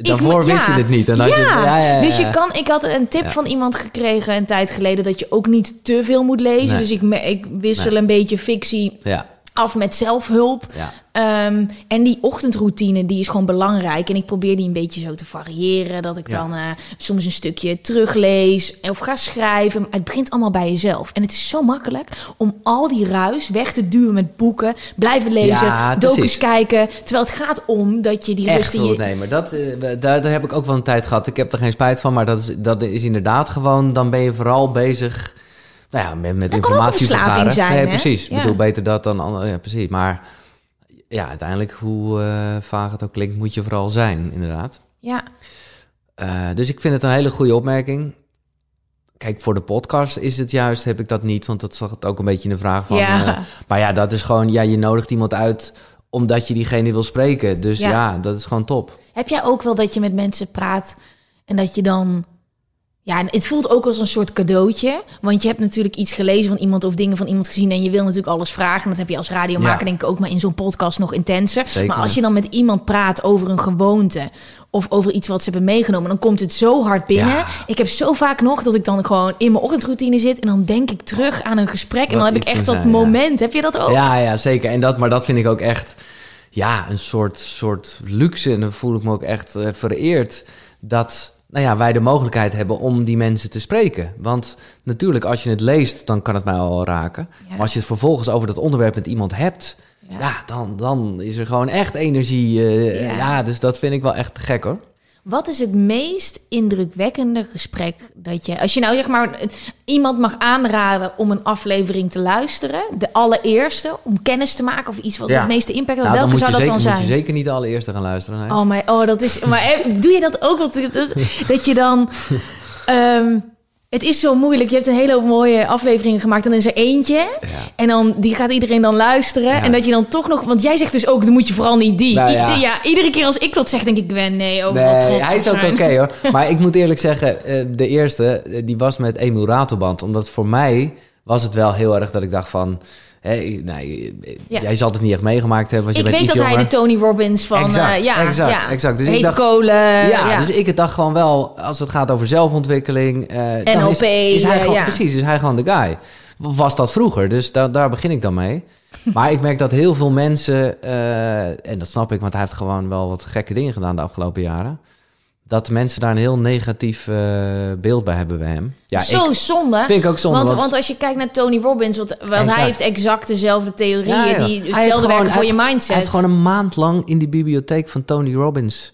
Daarvoor ik- wist je het niet. En als ja. je, ja, ja, ja, dus je kan. Ik had een tip van iemand gekregen een tijd geleden dat je ook niet te veel moet lezen. Nee. Dus ik, ik wissel een beetje fictie af met zelfhulp. ja. Ehm, en die ochtendroutine, die is gewoon belangrijk. En ik probeer die een beetje zo te variëren. Dat ik Ja. dan eh, soms een stukje teruglees of ga schrijven. Maar het begint allemaal bij jezelf. En het is zo makkelijk om al die ruis weg te duwen met boeken. Blijven lezen, Ja, docus kijken. Terwijl het gaat om dat je die rust Echt je... ondernemer. Dat, eh, daar, daar heb ik ook wel een tijd gehad. Ik heb er geen spijt van, maar dat is, dat is inderdaad gewoon... dan ben je vooral bezig nou ja, met, met Dat kan ook zijn, Nee, hè? precies. Ik bedoel, beter dat dan... Ja, precies. Maar ja, uiteindelijk, hoe eh, vaag het ook klinkt... moet je vooral zijn, inderdaad. Ja, Eh, dus ik vind het een hele goede opmerking. Kijk, voor de podcast is het juist, heb ik dat niet. Want dat zag het ook een beetje in de vraag van... Ja. eh, maar ja, dat is gewoon... Ja, je nodigt iemand uit omdat je diegene wil spreken. Dus Ja. ja, dat is gewoon top. Heb jij ook wel dat je met mensen praat en dat je dan. Ja, en het voelt ook als een soort cadeautje. Want je hebt natuurlijk iets gelezen van iemand of dingen van iemand gezien. En je wil natuurlijk alles vragen. En dat heb je als radiomaker Ja. denk ik ook maar in zo'n podcast nog intenser. Zeker. Maar als je dan met iemand praat over een gewoonte. Of over iets wat ze hebben meegenomen. Dan komt het zo hard binnen. Ja. Ik heb zo vaak nog dat ik dan gewoon in mijn ochtendroutine zit. En dan denk ik terug aan een gesprek. En dan heb ik echt dat ja. moment. Heb je dat ook? Ja, ja, zeker. En dat, maar dat vind ik ook echt ja, een soort, soort luxe. En dan voel ik me ook echt eh, vereerd dat nou ja, wij de mogelijkheid hebben om die mensen te spreken. Want natuurlijk, als je het leest, dan kan het mij al raken. Ja. Maar als je het vervolgens over dat onderwerp met iemand hebt... Ja. Ja, dan, dan is er gewoon echt energie. eh, Ja. ja. dus dat vind ik wel echt gek hoor. Wat is het meest indrukwekkende gesprek dat je... Als je nou zeg maar iemand mag aanraden om een aflevering te luisteren... de allereerste, om kennis te maken of iets wat Ja. het meeste impact had... Nou, welke zou dat zeker, dan moet zijn? je zeker niet de allereerste gaan luisteren. Nee. Oh, maar, oh, dat is... Maar eh, doe je dat ook? Is- dat je dan... ehm, het is zo moeilijk. Je hebt een hele hoop mooie afleveringen gemaakt. En dan is er eentje. Ja. En dan, die gaat iedereen dan luisteren. Ja. En dat je dan toch nog... Want jij zegt dus ook, dan moet je vooral niet die. Nou I- ja. iedere keer als ik dat zeg, denk ik, ben nee, overal Nee, trots hij is ook oké hoor. Maar ik moet eerlijk zeggen, eh, de eerste, eh, die was met Emu Ratelband. Omdat voor mij was het wel heel erg dat ik dacht van... Hé, nee, eh, Ja. Jij zal het niet echt meegemaakt hebben, want je Ik bent weet iets dat hij de Tony Robbins van... Exact, eh, ja, exact, ja. exact. Dus ik Hete dacht- kolen. ja, ja, dus ik dacht gewoon wel, als het gaat over zelfontwikkeling... eh, dan NLP, is, is hij eh, gewoon. Precies, is hij gewoon de guy. Was dat vroeger, dus da- daar begin ik dan mee. Maar ik merk dat heel veel mensen, eh, en dat snap ik... want hij heeft gewoon wel wat gekke dingen gedaan de afgelopen jaren... dat mensen daar een heel negatief eh, beeld bij hebben bij hem. Ja, Zo ik zonde. vind ik ook zonde. want, want- want als je kijkt naar Tony Robbins, want, hij heeft exact dezelfde theorieën, Ja, ja. die hetzelfde gewoon- werken voor je mindset. Hij heeft gewoon een maand lang in die bibliotheek van Tony Robbins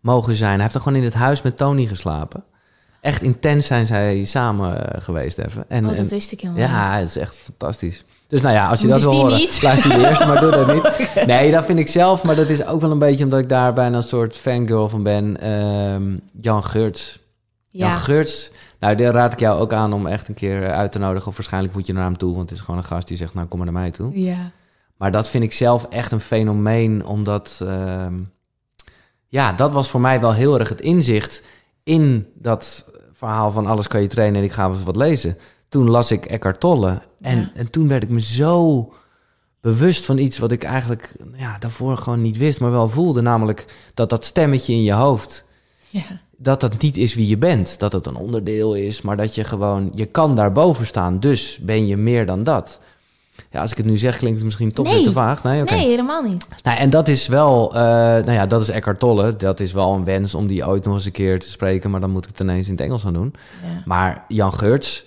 mogen zijn. Hij heeft er gewoon in het huis met Tony geslapen. Echt intens zijn zij samen eh, geweest even. En, oh, dat en- wist ik helemaal ja, niet. het is echt fantastisch. Dus nou ja, als je Dus dat wil horen, niet? luister die eerst, maar doe dat niet. Nee, dat vind ik zelf, maar dat is ook wel een beetje omdat ik daar bijna een soort fangirl van ben. Ehm, Jan Geurts. Ja. Jan Geurts, nou, daar raad ik jou ook aan om echt een keer uit te nodigen. Of waarschijnlijk moet je naar hem toe, want het is gewoon een gast die zegt, nou, kom maar naar mij toe. Ja. Maar dat vind ik zelf echt een fenomeen, omdat... ehm, ja, dat was voor mij wel heel erg het inzicht in dat verhaal van alles kan je trainen en ik ga eens wat lezen. Toen las ik Eckhart Tolle en, Ja. en toen werd ik me zo bewust van iets wat ik eigenlijk ja, daarvoor gewoon niet wist, maar wel voelde. Namelijk dat dat stemmetje in je hoofd, Ja. dat dat niet is wie je bent. Dat het een onderdeel is, maar dat je gewoon, je kan daarboven staan. Dus ben je meer dan dat. Ja, als ik het nu zeg, klinkt het misschien toch Nee. weer te vaag. Nee. Nee, helemaal niet. Nou, en dat is wel, eh, nou ja, dat is Eckhart Tolle. Dat is wel een wens om die ooit nog eens een keer te spreken, maar dan moet ik het ineens in het Engels gaan doen. Ja. Maar Jan Geurts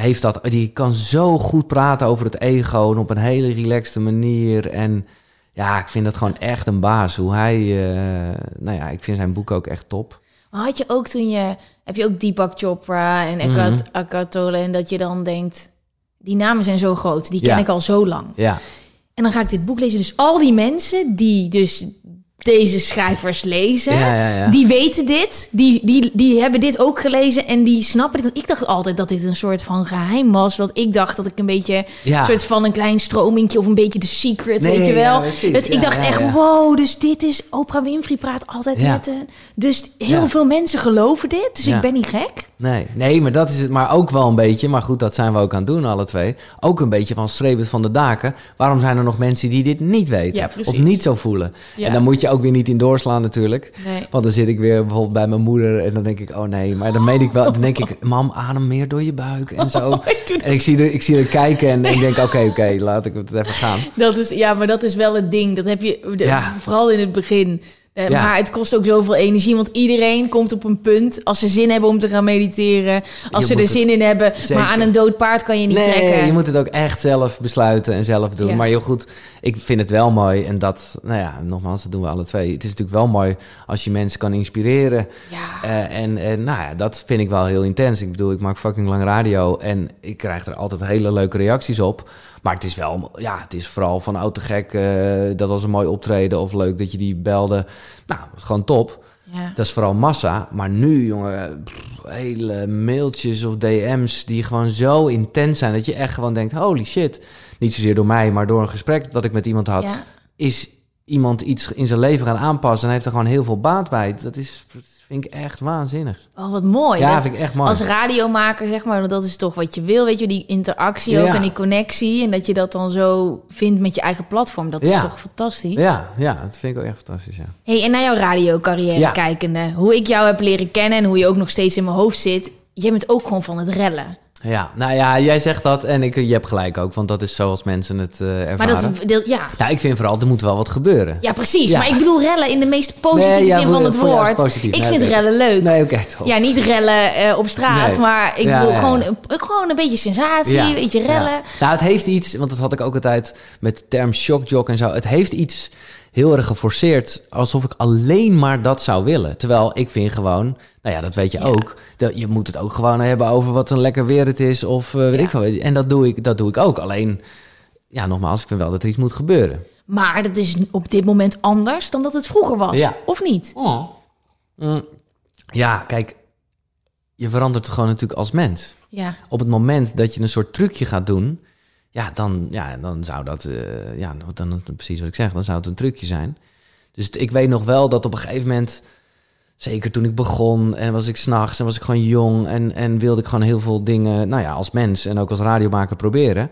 heeft dat, die kan zo goed praten over het ego en op een hele relaxte manier. En ja, ik vind dat gewoon echt een baas. Hoe hij, eh, nou ja, ik vind zijn boek ook echt top. Had je ook toen je... Heb je ook Deepak Chopra en Eckhart. Eckhart Tolle... en dat je dan denkt... Die namen zijn zo groot, die ken Ja. ik al zo lang. Ja, En dan ga ik dit boek lezen. Dus al die mensen die dus deze schrijvers lezen... ja, ja. ja. Die weten dit, die, die, die hebben dit ook gelezen en die snappen dit. Ik dacht altijd dat dit een soort van geheim was. Dat ik dacht dat ik een beetje een soort van een klein stromingje of een beetje de secret, Nee, weet je wel. precies. dat ik dacht echt, wow, dus dit is Oprah Winfrey praat altijd met een. Dus heel veel mensen geloven dit, dus ik ben niet gek. Nee, nee, maar dat is het. Maar ook wel een beetje, maar goed, dat zijn we ook aan het doen, alle twee. Ook een beetje van streven van de daken. Waarom zijn er nog mensen die dit niet weten? Ja, of niet zo voelen? Ja. En dan moet je ook weer niet in doorslaan natuurlijk. Nee. Want dan zit ik weer bijvoorbeeld bij mijn moeder en dan denk ik, oh nee. Maar dan meen ik wel, dan denk ik, mam, adem meer door je buik en zo. Ik dat. En ik zie er, ik zie er kijken en ik denk, oké, oké, laat ik het even gaan. Dat is, ja, maar dat is wel het ding. Dat heb je de- Ja. vooral in het begin. Eh, Ja. Maar het kost ook zoveel energie. Want iedereen komt op een punt. Als ze zin hebben om te gaan mediteren. Als Je ze er zin in hebben. Zeker. Maar aan een dood paard kan je niet nee, trekken. je moet het ook echt zelf besluiten en zelf doen. Ja. Maar heel goed, ik vind het wel mooi. En dat, nou ja, nogmaals, dat doen we alle twee. Het is natuurlijk wel mooi als je mensen kan inspireren. Ja. Eh, en, en nou ja, dat vind ik wel heel intens. Ik bedoel, ik maak fucking lang radio en ik krijg er altijd hele leuke reacties op. Maar het is wel, ja, het is vooral van oud te gek. eh, dat was een mooi optreden of leuk dat je die belde. Nou, gewoon top. ja. Dat is vooral massa. Maar nu, jongen, pff, hele mailtjes of DM's die gewoon zo intens zijn dat je echt gewoon denkt: holy shit. Niet zozeer door mij, maar door een gesprek dat ik met iemand had. Ja. Is iemand iets in zijn leven gaan aanpassen en heeft er gewoon heel veel baat bij. Dat is, vind ik echt waanzinnig. Oh, wat mooi. ja, Dat- vind ik echt mooi. Als radiomaker, zeg maar, dat is toch wat je wil. Weet je, die interactie ook Ja. en die connectie. En dat je dat dan zo vindt met je eigen platform. Dat is toch fantastisch? Ja, ja, dat vind ik ook echt fantastisch. Ja. Hey, en naar jouw radiocarrière kijkende. Hoe ik jou heb leren kennen en hoe je ook nog steeds in mijn hoofd zit. Jij bent ook gewoon van het rellen. Ja, nou ja, jij zegt dat en ik, je hebt gelijk ook, want dat is zoals mensen het eh ervaren. Maar dat, deel- ja, Nou, ik vind vooral, er moet wel wat gebeuren. ja, precies. Ja. Maar ik bedoel rellen in de meest positieve Nee, ja, zin van het woord. positief. Ik Nee, vind rellen leuk. Nee, oké, top. Ja, niet rellen eh, op straat, maar ik bedoel gewoon, een- gewoon een beetje sensatie, Ja, weet je, ja. rellen. Nou, het heeft iets, want dat had ik ook altijd met de term shockjock en zo. Het heeft iets heel erg geforceerd, alsof ik alleen maar dat zou willen. Terwijl ik vind gewoon, nou ja, dat weet je Ja. ook, dat je moet het ook gewoon hebben over wat een lekker weer het is of eh, weet Ja. ik veel. En dat doe ik, dat doe ik ook. Alleen, ja, nogmaals, ik vind wel dat er iets moet gebeuren. Maar dat is op dit moment anders dan dat het vroeger was. Ja. Of niet? Mm. Ja, kijk, je verandert gewoon natuurlijk als mens. Ja. op het moment dat je een soort trucje gaat doen, ja, dan, ja, dan zou dat, eh, ja, dan, precies wat ik zeg, dan zou het een trucje zijn. Dus ik weet nog wel dat op een gegeven moment, zeker toen ik begon en was ik s'nachts en was ik gewoon jong en, en wilde ik gewoon heel veel dingen, nou ja, als mens en ook als radiomaker proberen.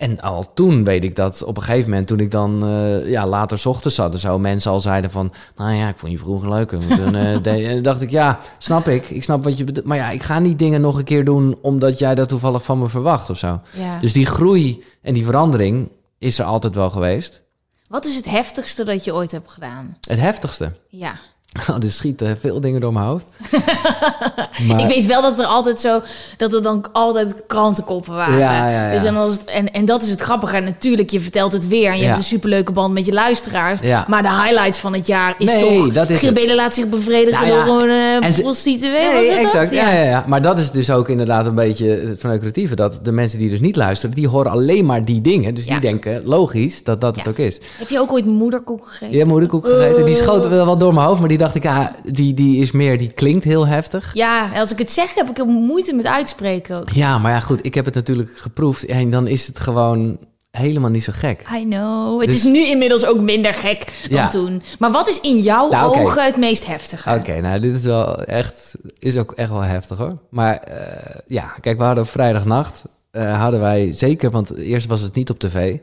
En al toen weet ik dat op een gegeven moment, toen ik dan eh, ja, later 's ochtends zat, en zo mensen al zeiden van, nou ja, ik vond je vroeger moeten, eh, En dacht ik, ja, snap ik. Ik snap wat je bedoelt. Maar ja, ik ga niet dingen nog een keer doen omdat jij dat toevallig van me verwacht of zo. ja. Dus die groei en die verandering is er altijd wel geweest. Wat is het heftigste dat je ooit hebt gedaan? Het heftigste. Ja. Oh, er schieten veel dingen door mijn hoofd. maar, Ik weet wel dat er altijd zo, dat er dan altijd krantenkoppen waren. Ja, ja, ja. Dus dan was het, en, en dat is het grappige. En natuurlijk, je vertelt het weer en je Ja. hebt een superleuke band met je luisteraars. Ja. Maar de highlights van het jaar is Nee, toch... dat is laat zich bevredigen Nou ja, door een en ze- prostituee. Nee, was het dat? exact. Ja. Ja, ja. Maar dat is dus ook inderdaad een beetje het verneukeratieve. Dat de mensen die dus niet luisteren, die horen alleen maar die dingen. Dus Ja. die denken, logisch, dat dat het Ja. ook is. Heb je ook ooit moederkoek gegeten? Hebt moederkoek gegeten. Die schoot wel wat door mijn hoofd, maar die dacht ik, ja, die, die is meer, die klinkt heel heftig. Ja, als ik het zeg, heb ik er moeite met uitspreken ook. Ja, maar ja, goed, ik heb het natuurlijk geproefd. En dan is het gewoon helemaal niet zo gek. I know. Het Dus- is nu inmiddels ook minder gek dan Ja. toen. Maar wat is in jouw Nou, ogen het meest heftige? Oké, nou, dit is wel echt, is ook echt wel heftig hoor. Maar eh, ja, kijk, we hadden op vrijdagnacht, eh, hadden wij zeker, want eerst was het niet op tv.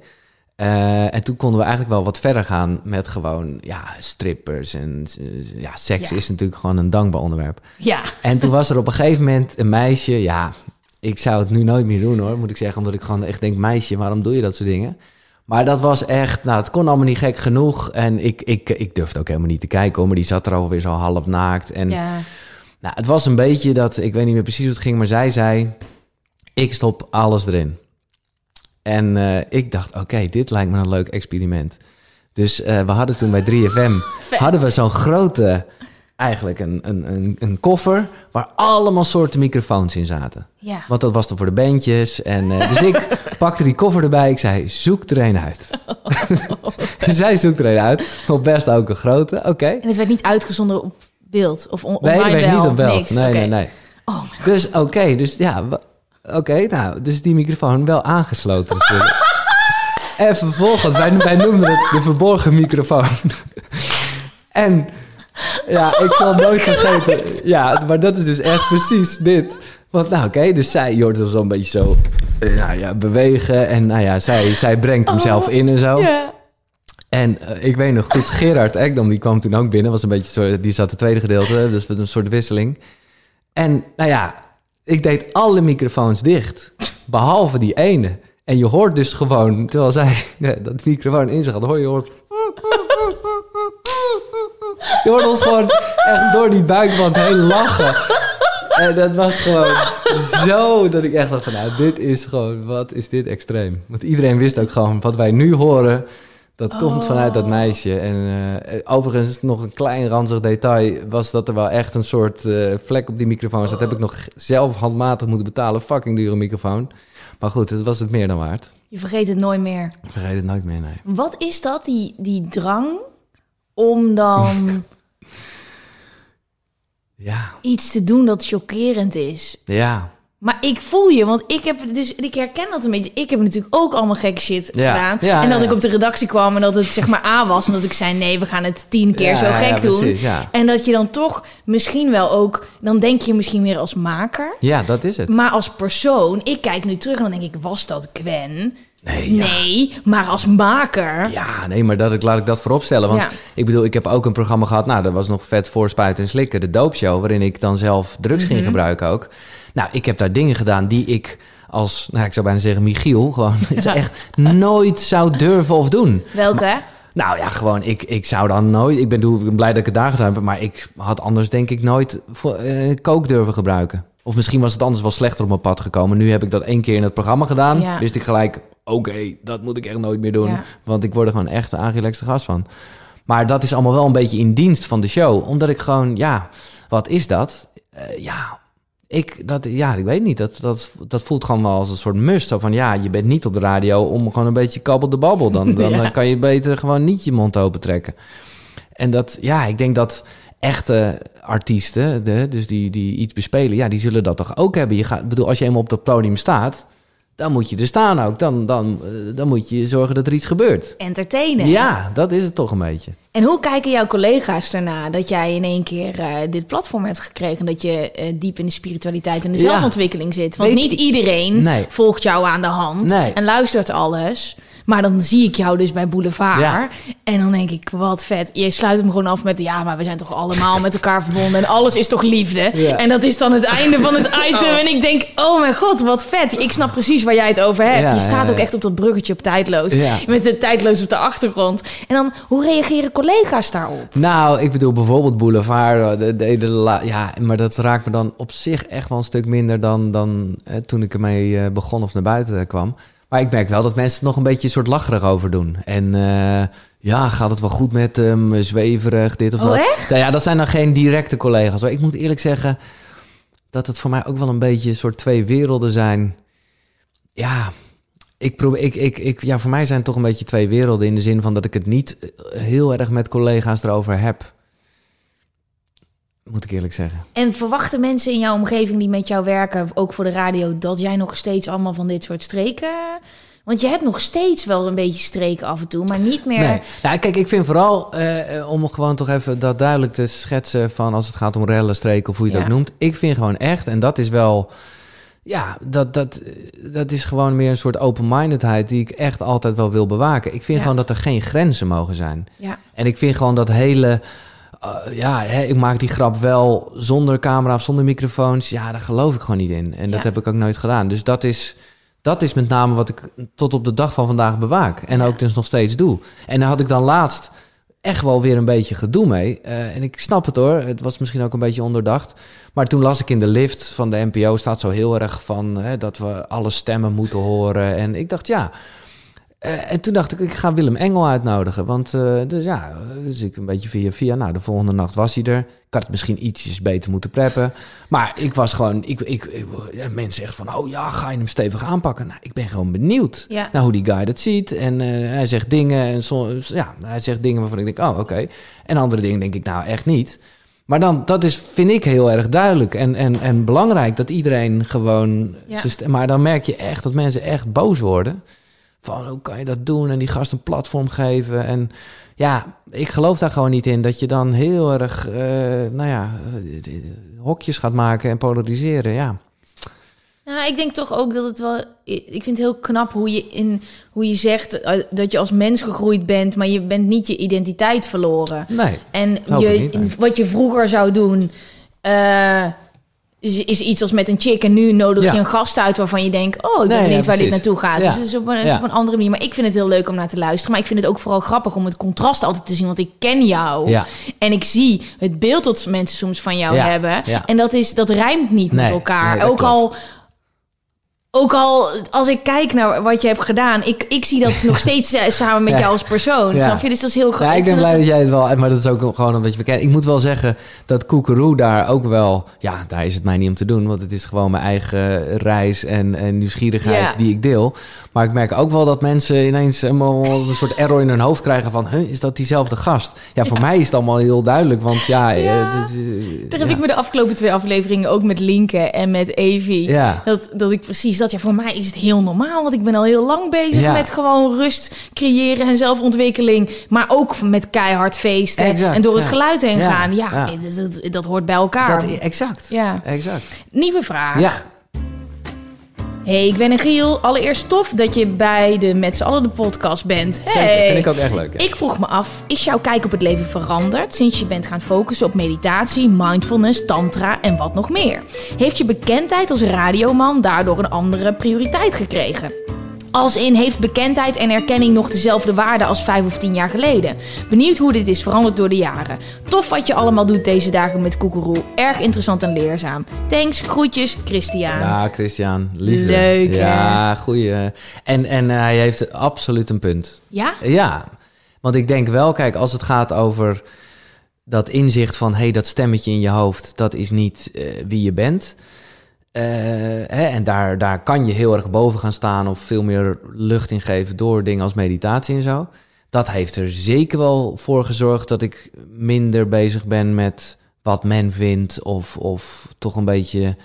Eh, en toen konden we eigenlijk wel wat verder gaan met gewoon, ja, strippers en eh, ja, seks Ja. is natuurlijk gewoon een dankbaar onderwerp. Ja. En toen was er op een gegeven moment een meisje, ja, ik zou het nu nooit meer doen hoor, moet ik zeggen, omdat ik gewoon echt denk, meisje, waarom doe je dat soort dingen? Maar dat was echt, nou, het kon allemaal niet gek genoeg. En ik, ik, ik durfde ook helemaal niet te kijken, hoor, maar die zat er alweer zo half naakt. En ja. nou, het was een beetje dat, ik weet niet meer precies hoe het ging, maar zij zei, ik stop alles erin. En eh, ik dacht, oké, dit lijkt me een leuk experiment. Dus eh, we hadden toen bij 3FM, Vet. hadden we zo'n grote, eigenlijk een, een, een, een koffer, waar allemaal soorten microfoons in zaten. Ja. Want dat was dan voor de bandjes. En, eh, dus ik pakte die koffer erbij. Ik zei, zoek er een uit. Zij zoekt er een uit. Op best ook een grote. Oké. En het werd niet uitgezonden op beeld of on Nee, online dat werd wel, niet op beeld. niks. Nee, nee, nee. Oh, Dus oké, dus ja, oké, nou, dus die microfoon wel aangesloten en vervolgens, wij, wij noemden het de verborgen microfoon. en ja, ik zal nooit vergeten. Ja, maar dat is dus echt precies dit. Want nou, oké, dus zij, je hoort hem zo'n beetje zo eh, nou, ja, bewegen. En nou ja, zij, zij brengt hem zelf in en zo. En eh, ik weet nog goed, Gerard Ekdom, die kwam toen ook binnen. Was een beetje zo, die zat het tweede gedeelte, dus met een soort wisseling. En nou ja, ik deed alle microfoons dicht, behalve die ene. En je hoort dus gewoon, terwijl zij dat microfoon in zich had, hoor je hoort... Je hoort ons gewoon echt door die buikband heen lachen. En dat was gewoon zo dat ik echt dacht van, nou, dit is gewoon, wat is dit extreem. Want iedereen wist ook gewoon, wat wij nu horen, dat komt vanuit dat meisje. En eh, overigens, nog een klein ranzig detail, was dat er wel echt een soort eh, vlek op die microfoon zat. Dat heb ik nog zelf handmatig moeten betalen, fucking dure microfoon. Maar goed, het was het meer dan waard. Je vergeet het nooit meer. Ik vergeet het nooit meer, nee. Wat is dat, die, die drang om dan Ja, iets te doen dat chockerend is? ja. Maar ik voel je, want ik heb dus ik herken dat een beetje. Ik heb natuurlijk ook allemaal gekke shit Ja. gedaan. Ja, en dat ja, ik op de redactie kwam en dat het zeg maar aan was. En dat ik zei: nee, we gaan het tien keer zo gek doen. precies, ja. En dat je dan toch misschien wel ook, dan denk je misschien meer als maker. Ja, dat is het. Maar als persoon, ik kijk nu terug en dan denk ik: was dat Gwen? Nee, ja. Nee, maar als maker. Ja, nee, maar dat, ik- laat ik dat vooropstellen. Want Ja. ik bedoel, ik heb ook een programma gehad. Nou, dat was nog vet voorspuiten en slikken. De doopshow, waarin ik dan zelf drugs Mhm. ging gebruiken ook. Nou, ik heb daar dingen gedaan die ik als, nou, ik zou bijna zeggen Michiel, gewoon echt nooit zou durven of doen. Welke? Nou ja, gewoon, ik, ik zou dan nooit... Ik ben, ik ben blij dat ik het daar gedaan heb, maar ik had anders denk ik nooit voor, eh, kook durven gebruiken. Of misschien was het anders wel slechter op mijn pad gekomen. Nu heb ik dat één keer in het programma gedaan. Ja. Wist ik gelijk, oké, dat moet ik echt nooit meer doen. Ja. Want ik word er gewoon echt een aangelegde gast van. Maar dat is allemaal wel een beetje in dienst van de show. Omdat ik gewoon, ja, wat is dat? Eh, ja, ik, dat, ja, ik weet niet. Dat, dat, dat voelt gewoon wel als een soort must. Zo van, ja, je bent niet op de radio om gewoon een beetje kabbel de babbel. Dan, dan, Ja. kan je beter gewoon niet je mond open trekken. En dat, ja, ik denk dat echte artiesten, de, dus die, die iets bespelen, ja, die zullen dat toch ook hebben. Je gaat, bedoel, als je eenmaal op dat podium staat, dan moet je er staan ook. Dan, dan, eh, dan moet je zorgen dat er iets gebeurt. Entertainen. Ja, dat is het toch een beetje. En hoe kijken jouw collega's erna dat jij in één keer eh, dit platform hebt gekregen? Dat je eh, diep in de spiritualiteit en de Ja. zelfontwikkeling zit? Want Weet niet iedereen Nee. volgt jou aan de hand Nee. en luistert alles. Maar dan zie ik jou dus bij Boulevard. Ja. En dan denk ik, wat vet. Je sluit hem gewoon af met, ja, maar we zijn toch allemaal met elkaar verbonden. En alles is toch liefde. Ja. En dat is dan het einde van het item. En ik denk, oh mijn god, wat vet. Ik snap precies waar jij het over hebt. Ja, je staat ook echt op dat bruggetje op tijdloos. Met de tijdloos op de achtergrond. En dan, hoe reageren collega's daarop? Nou, ik bedoel bijvoorbeeld Boulevard. eh, De, de, ja, maar dat raakt me dan op zich echt wel een stuk minder dan, dan eh, toen ik ermee eh, begon of naar buiten kwam. Maar ik merk wel dat mensen nog een beetje een soort lacherig over doen. En eh, ja, gaat het wel goed met hem? Zweverig, dit of Oh, dat. echt? Nou ja, dat zijn dan geen directe collega's. Maar ik moet eerlijk zeggen dat het voor mij ook wel een beetje een soort twee werelden zijn. Ja, ik probeer, ik, ik, ik, ja, voor mij zijn het toch een beetje twee werelden in de zin van dat ik het niet heel erg met collega's erover heb. Moet ik eerlijk zeggen. En verwachten mensen in jouw omgeving die met jou werken, ook voor de radio, dat jij nog steeds allemaal van dit soort streken... Want je hebt nog steeds wel een beetje streken af en toe, maar niet meer... Nee. Nou, kijk, ik vind vooral, eh, om gewoon toch even dat duidelijk te schetsen... van als het gaat om rellen, streken of hoe je het Ja. ook noemt. Ik vind gewoon echt, en dat is wel... Ja, dat, dat, dat is gewoon meer een soort open-mindedheid... die ik echt altijd wel wil bewaken. Ik vind Ja. gewoon dat er geen grenzen mogen zijn. Ja, En ik vind gewoon dat hele... eh, ja, hè, ik maak die grap wel zonder camera of zonder microfoons. Ja, daar geloof ik gewoon niet in. En dat heb ik ook nooit gedaan. Dus dat is, dat is met name wat ik tot op de dag van vandaag bewaak. En ook dus nog steeds doe. En daar had ik dan laatst echt wel weer een beetje gedoe mee. Eh, en ik snap het hoor. Het was misschien ook een beetje onderdacht. Maar toen las ik in de lift van de NPO... staat zo heel erg van hè, dat we alle stemmen moeten horen. En ik dacht, ja... Eh, en toen dacht ik, ik ga Willem Engel uitnodigen. Want uh, dus ja, dus ik een beetje via via. Nou, de volgende nacht was hij er. Ik had het misschien ietsjes beter moeten preppen. Maar ik was gewoon, ik, ik, ik ja, mensen zeggen van, oh ja, ga je hem stevig aanpakken? Nou, ik ben gewoon benieuwd Ja. naar hoe die guy dat ziet. En uh, hij zegt dingen en soms, ja, hij zegt dingen waarvan ik denk, oh, oké. Okay. En andere dingen denk ik, nou, echt niet. Maar dan, dat is, vind ik heel erg duidelijk en, en, en belangrijk dat iedereen gewoon. Ja. Maar dan merk je echt dat mensen echt boos worden. Van hoe kan je dat doen en die gast een platform geven. En ja, ik geloof daar gewoon niet in dat je dan heel erg, uh, nou ja, hokjes gaat maken en polariseren. Ja. Nou, ik denk toch ook dat het wel. Ik vind het heel knap hoe je, in, hoe je zegt uh, dat je als mens gegroeid bent, maar je bent niet je identiteit verloren. Nee. En je, ik niet, nee. wat je vroeger zou doen. Uh, is, is iets als met een chick en nu nodig Ja. je een gast uit waarvan je denkt, oh, ik ben Nee, benieuwd ja, waar dit naartoe gaat. Ja. Dus het is op een, het is Ja. op een andere manier. Maar ik vind het heel leuk om naar te luisteren. Maar ik vind het ook vooral grappig om het contrast altijd te zien, want ik ken jou. En ik zie het beeld dat mensen soms van jou hebben. En dat, is, dat rijmt niet met elkaar. nee, ook klopt. al... Ook al, als ik kijk naar wat je hebt gedaan, ik, ik zie dat nog steeds eh, samen met Ja. jou als persoon. Ja. Snap je? Dus dat is heel Ja, grappig. ik ben blij dat- dat jij het wel, maar dat is ook gewoon omdat je bekend. Ik moet wel zeggen dat Koekeroe daar ook wel, ja, daar is het mij niet om te doen, want het is gewoon mijn eigen reis en, en nieuwsgierigheid Ja. die ik deel. Maar ik merk ook wel dat mensen ineens helemaal een soort error in hun hoofd krijgen van, huh, is dat diezelfde gast? Ja, voor mij is het allemaal heel duidelijk, want ja, Ja. eh, is- Daar heb ik me de afgelopen twee afleveringen ook met Linke en met Evie. Ja. Dat, dat ik precies dat, ja, voor mij is het heel normaal. Want ik ben al heel lang bezig met gewoon rust creëren en zelfontwikkeling. Maar ook met keihard feesten Exact, en door het geluid heen Ja, gaan. Ja, dat, dat hoort bij elkaar. Dat, exact. Ja. Exact. Nieuwe vraag. Ja. Hey, ik ben een Giel. Allereerst tof dat je bij de Met z'n allen de podcast bent. Zeker. Vind ik ook echt leuk. ja. Ik vroeg me af, is jouw kijk op het leven veranderd sinds je bent gaan focussen op meditatie, mindfulness, tantra en wat nog meer? Heeft je bekendheid als radioman daardoor een andere prioriteit gekregen? Als in, heeft bekendheid en erkenning nog dezelfde waarde als vijf of tien jaar geleden? Benieuwd hoe dit is veranderd door de jaren. Tof wat je allemaal doet deze dagen met Koekeroe. Erg interessant en leerzaam. Thanks, groetjes, Christian. Ja, Christian, liefde. Leuk, hè? Ja, goeie. En, en eh, hij heeft absoluut een punt. Ja? Ja, want ik denk wel, kijk, als het gaat over dat inzicht van... hé, hey, dat stemmetje in je hoofd, dat is niet eh, wie je bent... Eh, hè, en daar, daar kan je heel erg boven gaan staan of veel meer lucht in geven door dingen als meditatie en zo. Dat heeft er zeker wel voor gezorgd dat ik minder bezig ben met wat men vindt of, of toch een beetje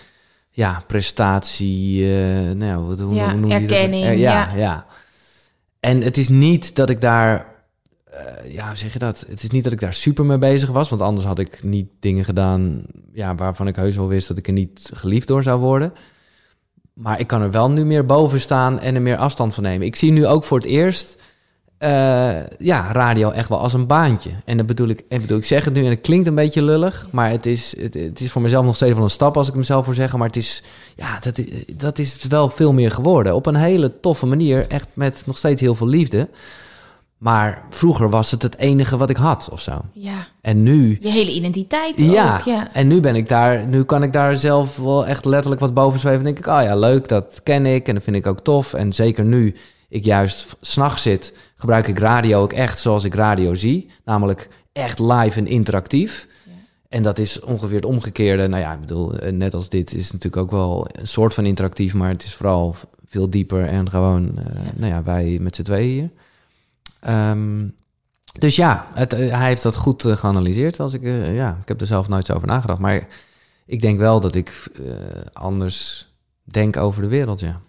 ja, prestatie, eh nou, wat, hoe, Ja, hoe noem je dat? erkenning, Eh, ja, ja. ja. En het is niet dat ik daar, eh, ja, zeg je dat? Het is niet dat ik daar super mee bezig was, want anders had ik niet dingen gedaan ja, waarvan ik heus wel wist dat ik er niet geliefd door zou worden. Maar ik kan er wel nu meer boven staan en er meer afstand van nemen. Ik zie nu ook voor het eerst eh, ja, radio echt wel als een baantje. En dat bedoel ik, en bedoel, ik zeg het nu en het klinkt een beetje lullig, maar het is, het, het is voor mezelf nog steeds wel een stap als ik mezelf voor zeggen. Maar het is, ja, dat, dat is wel veel meer geworden. Op een hele toffe manier, echt met nog steeds heel veel liefde. Maar vroeger was het het enige wat ik had of zo. Ja. En nu, Je hele identiteit ja, ook. Ja. en nu ben ik daar, nu kan ik daar zelf wel echt letterlijk wat boven zweven. En denk ik, oh ja, leuk, dat ken ik en dat vind ik ook tof. En zeker nu ik juist s'nachts zit, gebruik ik radio ook echt zoals ik radio zie. Namelijk echt live en interactief. En dat is ongeveer het omgekeerde. Nou ja, ik bedoel, eh, net als dit is natuurlijk ook wel een soort van interactief, maar het is vooral veel dieper en gewoon, eh, nou ja, wij met z'n tweeën hier. Ehm, Dus ja, het, eh, hij heeft dat goed eh, geanalyseerd. Als ik, eh, ja, ik heb er zelf nooit zo over nagedacht. Maar ik denk wel dat ik anders denk over de wereld, ja.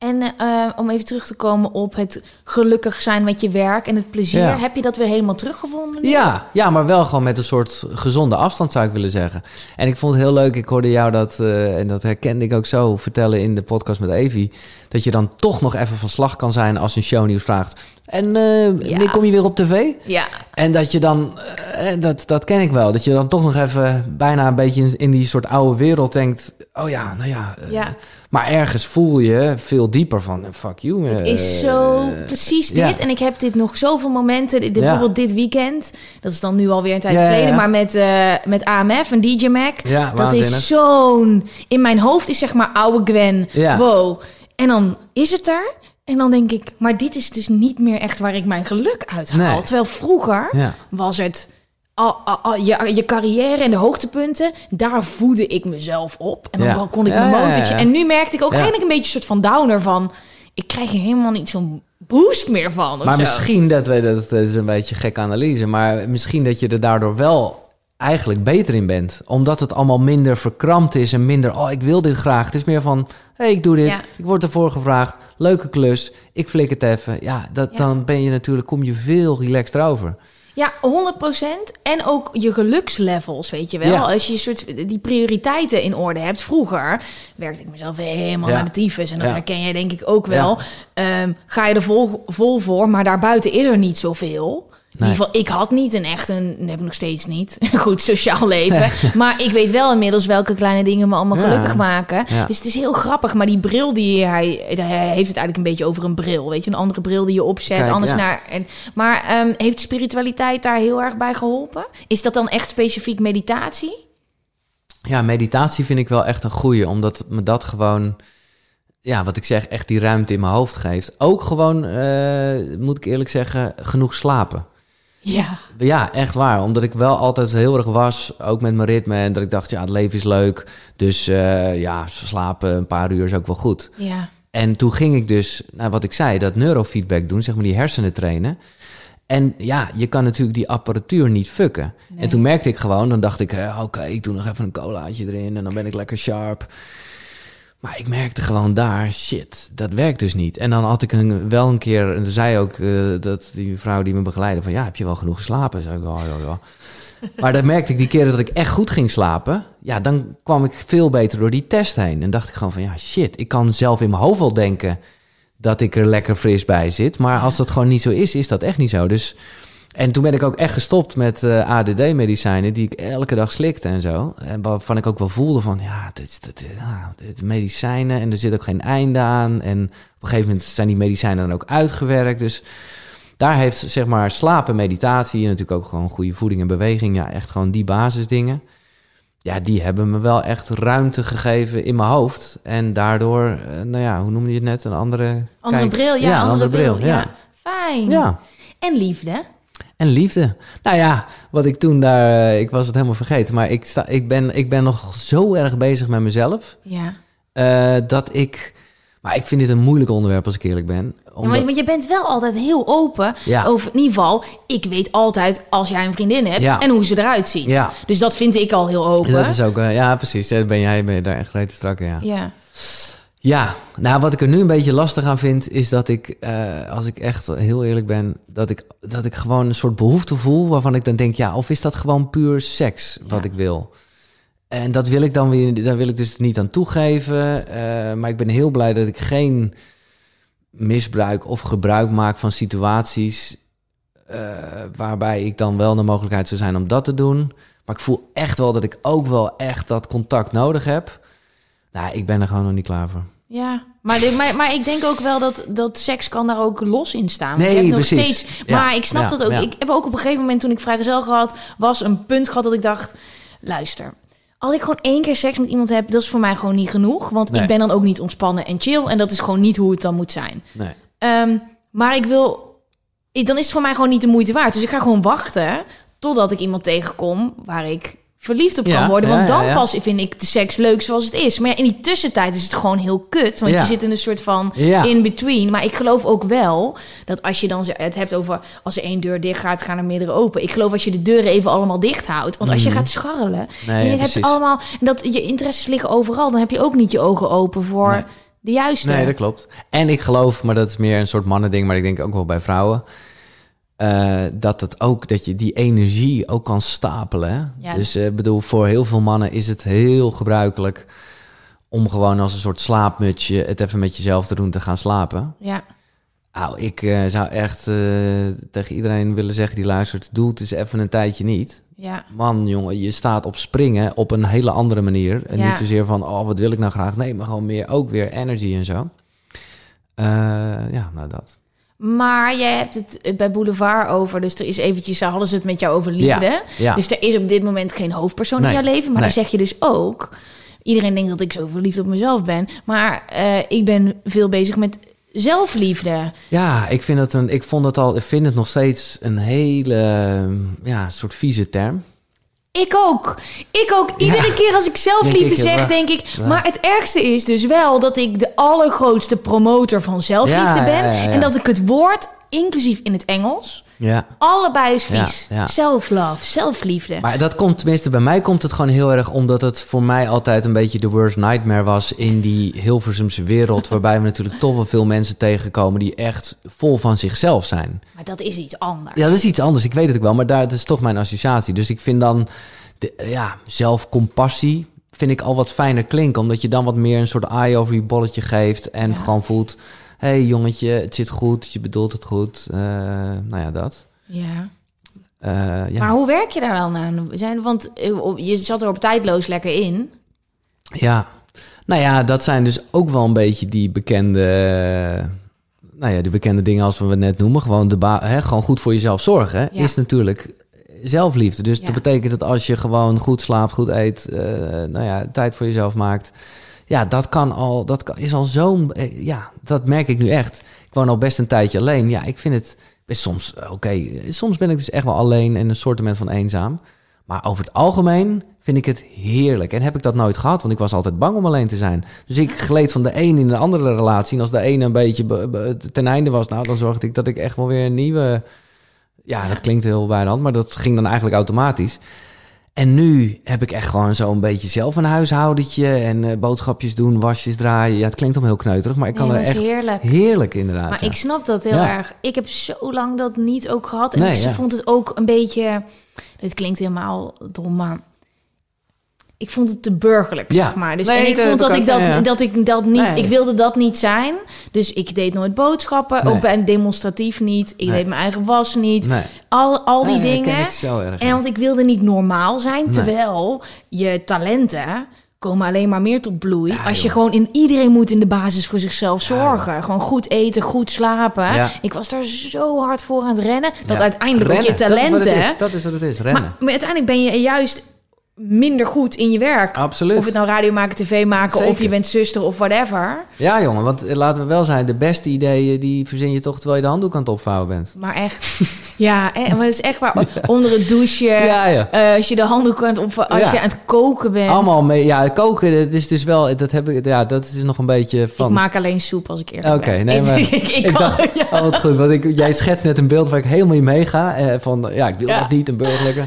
En eh, om even terug te komen op het gelukkig zijn met je werk en het plezier. Ja. Heb je dat weer helemaal teruggevonden? nu? Ja, ja, maar wel gewoon met een soort gezonde afstand zou ik willen zeggen. En ik vond het heel leuk, ik hoorde jou dat, eh, en dat herkende ik ook zo, vertellen in de podcast met Evie. Dat je dan toch nog even van slag kan zijn als een shownieuws vraagt. En eh wanneer kom je weer op tv? Ja, En dat je dan, dat, dat ken ik wel, dat je dan toch nog even bijna een beetje in die soort oude wereld denkt. Oh ja, nou ja. eh, ja. Maar ergens voel je veel dieper van, eh, fuck you. Het eh, is zo precies dit. ja. En ik heb dit nog zoveel momenten. Dit-. Bijvoorbeeld dit weekend. Dat is dan nu alweer een tijd geleden. Maar met, eh, met AMF en DJ Mac. Ja, dat waanzinnig. is zo'n... In mijn hoofd is zeg maar oude Gwen. Ja. Wow. En dan is het er. En dan denk ik... Maar dit is dus niet meer echt waar ik mijn geluk uit haal. Nee. Terwijl vroeger was het... Al, al, al- je, je carrière en de hoogtepunten, daar voedde ik mezelf op. En dan Ja. kon- ik mijn motortje. En nu merkte ik ook eigenlijk een beetje een soort van downer van... Ik krijg hier helemaal niet zo'n boost meer van. Maar zo. misschien, dat, we, dat, dat is een beetje een gekke analyse, maar misschien dat je er daardoor wel eigenlijk beter in bent. Omdat het allemaal minder verkrampt is en minder, oh, ik wil dit graag. Het is meer van, hé, hey, ik doe dit, Ja. ik word ervoor gevraagd, leuke klus, ik flik het even. Ja, dat, Ja. dan ben je natuurlijk, kom je veel relaxed over. Ja, 100%. En ook je gelukslevels, weet je wel. Ja. Als je soort die prioriteiten in orde hebt. Vroeger werkte ik mezelf helemaal Ja. naar de tyfus. En dat Ja. herken jij denk ik ook wel. Ehm, ga je er vol, vol voor, maar daarbuiten is er niet zoveel. In Nee. ieder geval, ik had niet een echt een, heb ik nog steeds niet, goed sociaal leven. Maar ik weet wel inmiddels welke kleine dingen me allemaal Ja. gelukkig maken. Ja. Dus het is heel grappig. Maar die bril die hij, hij heeft het eigenlijk een beetje over een bril. Weet je, een andere bril die je opzet. Kijk, anders ja. naar. En, maar ehm, heeft spiritualiteit daar heel erg bij geholpen? Is dat dan echt specifiek meditatie? Ja, meditatie vind ik wel echt een goeie, omdat me dat gewoon, ja, wat ik zeg, echt die ruimte in mijn hoofd geeft. Ook gewoon, eh, moet ik eerlijk zeggen, genoeg slapen. Ja. Ja, echt waar. Omdat ik wel altijd heel erg was, ook met mijn ritme. En dat ik dacht, ja, het leven is leuk. Dus eh, ja, slapen een paar uur is ook wel goed. Ja. En toen ging ik dus, nou, wat ik zei, dat neurofeedback doen, zeg maar die hersenen trainen. En ja, je kan natuurlijk die apparatuur niet fucken. En toen merkte ik gewoon, dan dacht ik, eh, oké, ik doe nog even een colaatje erin en dan ben ik lekker sharp. Maar ik merkte gewoon daar, shit, dat werkt dus niet. En dan had ik een, wel een keer, en zei ook eh, dat die vrouw die me begeleidde van, ja, heb je wel genoeg geslapen? Zei ik, ja, ja, ja. Maar dan merkte ik die keren dat ik echt goed ging slapen. Ja, dan kwam ik veel beter door die test heen. En dacht ik gewoon van, ja, shit, ik kan zelf in mijn hoofd wel denken dat ik er lekker fris bij zit. Maar als dat gewoon niet zo is, is dat echt niet zo. Dus, en toen ben ik ook echt gestopt met eh, ADD-medicijnen die ik elke dag slikte en zo. En waarvan ik ook wel voelde van, ja, dit, is- dit, ja, dit medicijnen en er zit ook geen einde aan. En op een gegeven moment zijn die medicijnen dan ook uitgewerkt. Dus daar heeft zeg maar slapen, meditatie en natuurlijk ook gewoon goede voeding en beweging. Ja, echt gewoon die basisdingen. Ja, die hebben me wel echt ruimte gegeven in mijn hoofd. En daardoor, eh, nou ja, hoe noemde je het net? Een andere... Andere kijk- bril, ja. een andere bril, ja. Fijn. Ja. En liefde. En liefde. Nou ja, wat ik toen daar... eh, Ik was het helemaal vergeten. Maar ik, sta, ik, ben, ik ben nog zo erg bezig met mezelf... Ja. eh, dat ik... Maar ik vind dit een moeilijk onderwerp als ik eerlijk ben. Ja, Omdat- maar, want je bent wel altijd heel open Ja. over, in ieder geval, ik weet altijd als jij een vriendin hebt Ja. en hoe ze eruit ziet. Ja. Dus dat vind ik al heel open. dat is ook... eh, ja, precies. Ben jij ben je daar echt rete strak ja. Ja. Ja, nou wat ik er nu een beetje lastig aan vind, is dat ik, eh, als ik echt heel eerlijk ben, dat ik, dat ik gewoon een soort behoefte voel waarvan ik dan denk, ja, of is dat gewoon puur seks wat ik wil? En dat wil ik dan weer, daar wil ik dus niet aan toegeven. eh, maar ik ben heel blij dat ik geen misbruik of gebruik maak van situaties eh, waarbij ik dan wel de mogelijkheid zou zijn om dat te doen. Maar ik voel echt wel dat ik ook wel echt dat contact nodig heb. Nou, ik ben er gewoon nog niet klaar voor. Ja, maar, maar, maar ik denk ook wel dat, dat seks kan daar ook los in staan. Nee, je hebt nog precies. steeds. Ja, Maar ik snap ja, dat ook. ja. Ik heb ook op een gegeven moment toen ik vrijgezel gehad, was een punt gehad dat ik dacht: luister. Als ik gewoon één keer seks met iemand heb, dat is voor mij gewoon niet genoeg. Want Nee. ik ben dan ook niet ontspannen en chill. En dat is gewoon niet hoe het dan moet zijn. Nee. Ehm, maar ik wil, ik- dan is het voor mij gewoon niet de moeite waard. Dus ik ga gewoon wachten totdat ik iemand tegenkom waar ik verliefd op Ja, kan worden. Want dan pas vind ik de seks leuk zoals het is. Maar ja, in die tussentijd is het gewoon heel kut. Want je zit in een soort van in-between. Maar ik geloof ook wel dat als je dan ze- het hebt over... als er één deur dicht gaat, gaan er meerdere open. Ik geloof als je de deuren even allemaal dicht houdt. Want als je gaat scharrelen... Mhm. Nee, en je hebt allemaal... En dat je interesses liggen overal. Dan heb je ook niet je ogen open voor Nee. de juiste. Nee, dat klopt. En ik geloof, maar dat is meer een soort mannending, maar ik denk ook wel bij vrouwen. Eh, dat het ook dat je die energie ook kan stapelen. Ja. Dus ik bedoel, voor heel veel mannen is het heel gebruikelijk om gewoon als een soort slaapmutsje het even met jezelf te doen te gaan slapen. Ja. Nou, ik eh, zou echt eh, tegen iedereen willen zeggen die luistert, doe het eens even een tijdje niet. Ja. Man, jongen, je staat op springen op een hele andere manier. En Ja. niet zozeer van, oh, wat wil ik nou graag? Nee, maar gewoon meer, ook weer energy en zo. Eh, ja, nou dat. Maar jij hebt het bij Boulevard over. Dus er is eventjes, hadden ze het met jou over liefde. Ja, ja. Dus er is op dit moment geen hoofdpersoon Nee, in jouw leven. Maar nee. dan zeg je dus ook... Iedereen denkt dat ik zo verliefd op mezelf ben. Maar eh, ik ben veel bezig met zelfliefde. Ja, ik vind het een, ik vond het al, ik vind het nog steeds een hele, ja, soort vieze term. Ik ook. Ik ook. Iedere Ja. keer als ik zelfliefde ik, zeg, denk ik... Maar het ergste is dus wel dat ik de allergrootste promotor van zelfliefde Ja, ben. ja. En dat ik het woord, inclusief in het Engels... Ja. allebei is vies. Ja, ja. Self-love, zelfliefde. Maar dat komt, tenminste bij mij komt het gewoon heel erg omdat het voor mij altijd een beetje de worst nightmare was in die Hilversumse wereld. waarbij we natuurlijk toch wel veel mensen tegenkomen die echt vol van zichzelf zijn. Maar dat is iets anders. Ja, dat is iets anders. Ik weet het ook wel, maar daar, dat is toch mijn associatie. Dus ik vind dan, de, ja, zelfcompassie vind ik al wat fijner klinken. Omdat je dan wat meer een soort eye over je bolletje geeft. En gewoon voelt, hey, jongetje, het zit goed, je bedoelt het goed. Eh, nou ja, dat. Ja. Eh, ja. Maar hoe werk je daar dan aan? Zijn, want eh, je zat er op tijdloos lekker in. Ja, nou ja, dat zijn dus ook wel een beetje die bekende, nou ja, die bekende dingen als we het net noemen. Gewoon, de ba- hè, gewoon goed voor jezelf zorgen Ja. is natuurlijk zelfliefde. Dus Ja. dat betekent dat als je gewoon goed slaapt, goed eet, nou ja, tijd voor jezelf maakt. Ja, dat kan al, dat kan, is al zo'n, eh, ja, dat merk ik nu echt. Ik woon al best een tijdje alleen. Ja, ik vind het soms, eh, oké, soms ben ik dus echt wel alleen en een soortement van eenzaam. Maar over het algemeen vind ik het heerlijk. En heb ik dat nooit gehad, want ik was altijd bang om alleen te zijn. Dus ik gleed van de een in de andere relatie. En als de ene een beetje be- be- ten einde was, nou, dan zorgde ik dat ik echt wel weer een nieuwe... Ja, dat klinkt heel hand, maar dat ging dan eigenlijk automatisch. En nu heb ik echt gewoon zo'n beetje zelf een huishoudentje en eh, boodschapjes doen, wasjes draaien. Ja, het klinkt allemaal heel kneuterig, maar ik kan Nee, er echt heerlijk. heerlijk inderdaad. Maar ja. ik snap dat heel Ja. erg. Ik heb zo lang dat niet ook gehad. En Nee, ik ja. vond het ook een beetje... Het klinkt helemaal dom, maar... Ik vond het te burgerlijk, Ja. zeg maar. Dus, Nee, en ik dat- vond dat ik dat, ja, dat ik dat niet... Nee. Ik wilde dat niet zijn. Dus ik deed nooit boodschappen. Nee. Ook bij demonstratief niet. Ik Nee. deed mijn eigen was niet. Nee. Al, al die dingen. ik zo erg, En want ik wilde niet normaal zijn. Nee. Terwijl je talenten komen alleen maar meer tot bloei. Ja, als je joh. gewoon in iedereen moet in de basis voor zichzelf zorgen. gewoon goed eten, goed slapen. Ja. Ik was daar zo hard voor aan het rennen. Dat Ja. uiteindelijk ook je Rennen, dat is wat het talenten. is. Dat is wat het is, rennen. Maar, maar uiteindelijk ben je juist minder goed in je werk. Absoluut. Of het nou radio maken, tv maken, of je bent zuster of whatever. Ja, jongen, want eh, laten we wel zijn, de beste ideeën die verzin je toch terwijl je de handdoek aan het opvouwen bent. Maar echt, ja, hè, maar het is echt waar. Onder het douchen, Ja, ja. eh, als je de handdoek aan het op, als je aan het koken bent. Allemaal mee. Ja, koken, dat is dus wel, dat heb ik, ja, dat is nog een beetje van. Ik maak alleen soep als ik eerlijk Oké, nee, maar ik, ik, dacht, oh, wat goed, want ik, jij schetst net een beeld waar ik helemaal in meega. Eh, van, ja, ik wil dat niet, een burgerlijke.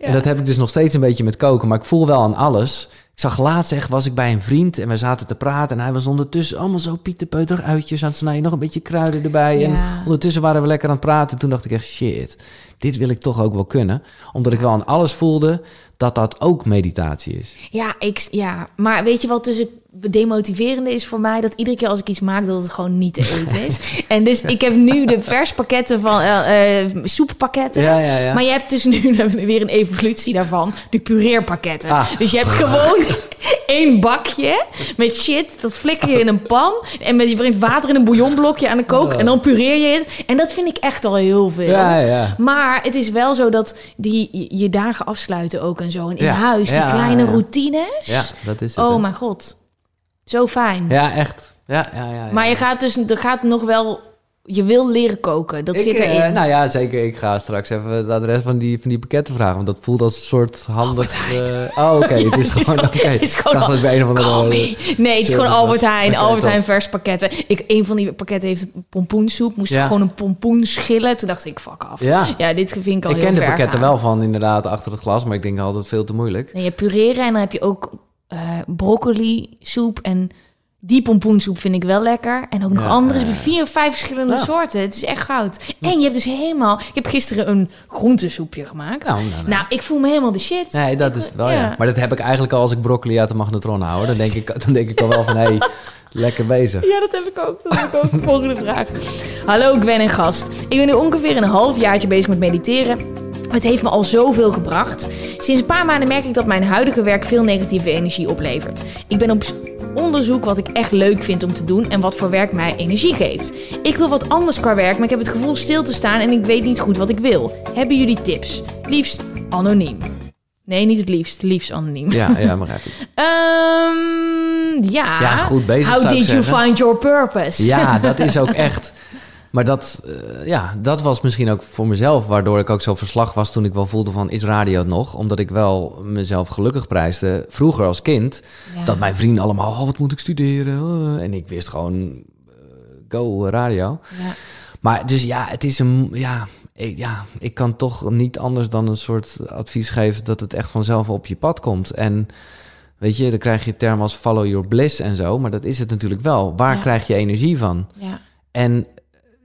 Ja. En dat heb ik dus nog steeds een beetje met koken, maar ik voel wel aan alles. Ik zag laatst echt, was ik bij een vriend en we zaten te praten en hij was ondertussen allemaal zo pieterpeuterig uitjes aan het snijden, nog een beetje kruiden erbij. En ondertussen waren we lekker aan het praten. Toen dacht ik echt, shit, dit wil ik toch ook wel kunnen. Omdat ik wel aan alles voelde dat dat ook meditatie is. Ja, ik, ja, maar weet je wat dus het demotiverende is voor mij? Dat iedere keer als ik iets maak, dat het gewoon niet te eten is. en dus ik heb nu de verspakketten van eh, soeppakketten. Ja, ja, ja. Maar je hebt dus nu weer een evolutie daarvan. De pureerpakketten. Ah. Dus je hebt gewoon één bakje met shit. Dat flikker je in een pan. En met, je brengt water in een bouillonblokje aan de kook. En dan pureer je het. En dat vind ik echt al heel veel. Ja, ja. Maar het is wel zo dat die, je- je dagen afsluiten ook en zo. En in Ja. huis, die Ja, kleine routines. Ja, dat is het. Oh hè. mijn god. Zo fijn. Ja, echt. Ja, ja. ja. Maar je gaat dus, er gaat nog wel je wil leren koken. Dat Ik, zit erin. nou ja, zeker. Ik ga straks even het adres van die, van die pakketten vragen. Want dat voelt als een soort handig... eh, oh, oké. het is het is gewoon... oké. het is Ik gewoon dacht dat bij een. Call me. Nee, het is gewoon Albert. Heijn. Albert. Heijn vers pakketten. Ik, een van die pakketten heeft pompoensoep. Moest Ja. gewoon een pompoen schillen. Toen dacht ik, fuck af. Ja. Ja, dit vind ik al Ik heel ken de pakketten gaan. wel van inderdaad achter het glas. Maar ik denk altijd veel te moeilijk. Nee, je pureren en dan heb je ook eh broccoli soep en die pompoensoep vind ik wel lekker. En ook nog Ja, andere. Ze hebben vier of vijf verschillende Ja. soorten. Het is echt goud. En je hebt dus helemaal... Ik heb gisteren een groentesoepje gemaakt. Nou, nou, nou. Nou, ik voel me helemaal de shit. Nee, dat is het wel, ja. Maar dat heb ik eigenlijk al als ik broccoli uit de magnetron hou. Dan denk ik, dan denk ik al wel van, hé, hey, lekker bezig. Ja, dat heb ik ook. Dat heb ik ook. Volgende vraag. Hallo Gwen en gast. Ik ben nu ongeveer een half jaartje bezig met mediteren. Het heeft me al zoveel gebracht. Sinds een paar maanden merk ik dat mijn huidige werk veel negatieve energie oplevert. Ik ben op onderzoek wat ik echt leuk vind om te doen en wat voor werk mij energie geeft. Ik wil wat anders qua werk, maar ik heb het gevoel stil te staan en ik weet niet goed wat ik wil. Hebben jullie tips? Liefst anoniem. Nee, niet het liefst. Liefst anoniem. Ja, ja, begrijp ik. Ehm, ja. Ja, goed bezig, How did you zeggen. find your purpose? Ja, dat is ook echt. Maar dat, eh, ja, dat was misschien ook voor mezelf, waardoor ik ook zo verslag was toen ik wel voelde van is radio het nog? Omdat ik wel mezelf gelukkig prijsde vroeger als kind. Ja. Dat mijn vrienden allemaal, oh, wat moet ik studeren? Oh, En ik wist gewoon, eh, go radio. Ja. Maar dus ja, het is een, ja ik, ja, ik kan toch niet anders dan een soort advies geven dat het echt vanzelf op je pad komt. En weet je, dan krijg je termen als follow your bliss en zo, maar dat is het natuurlijk wel. Waar Ja. krijg je energie van? Ja. En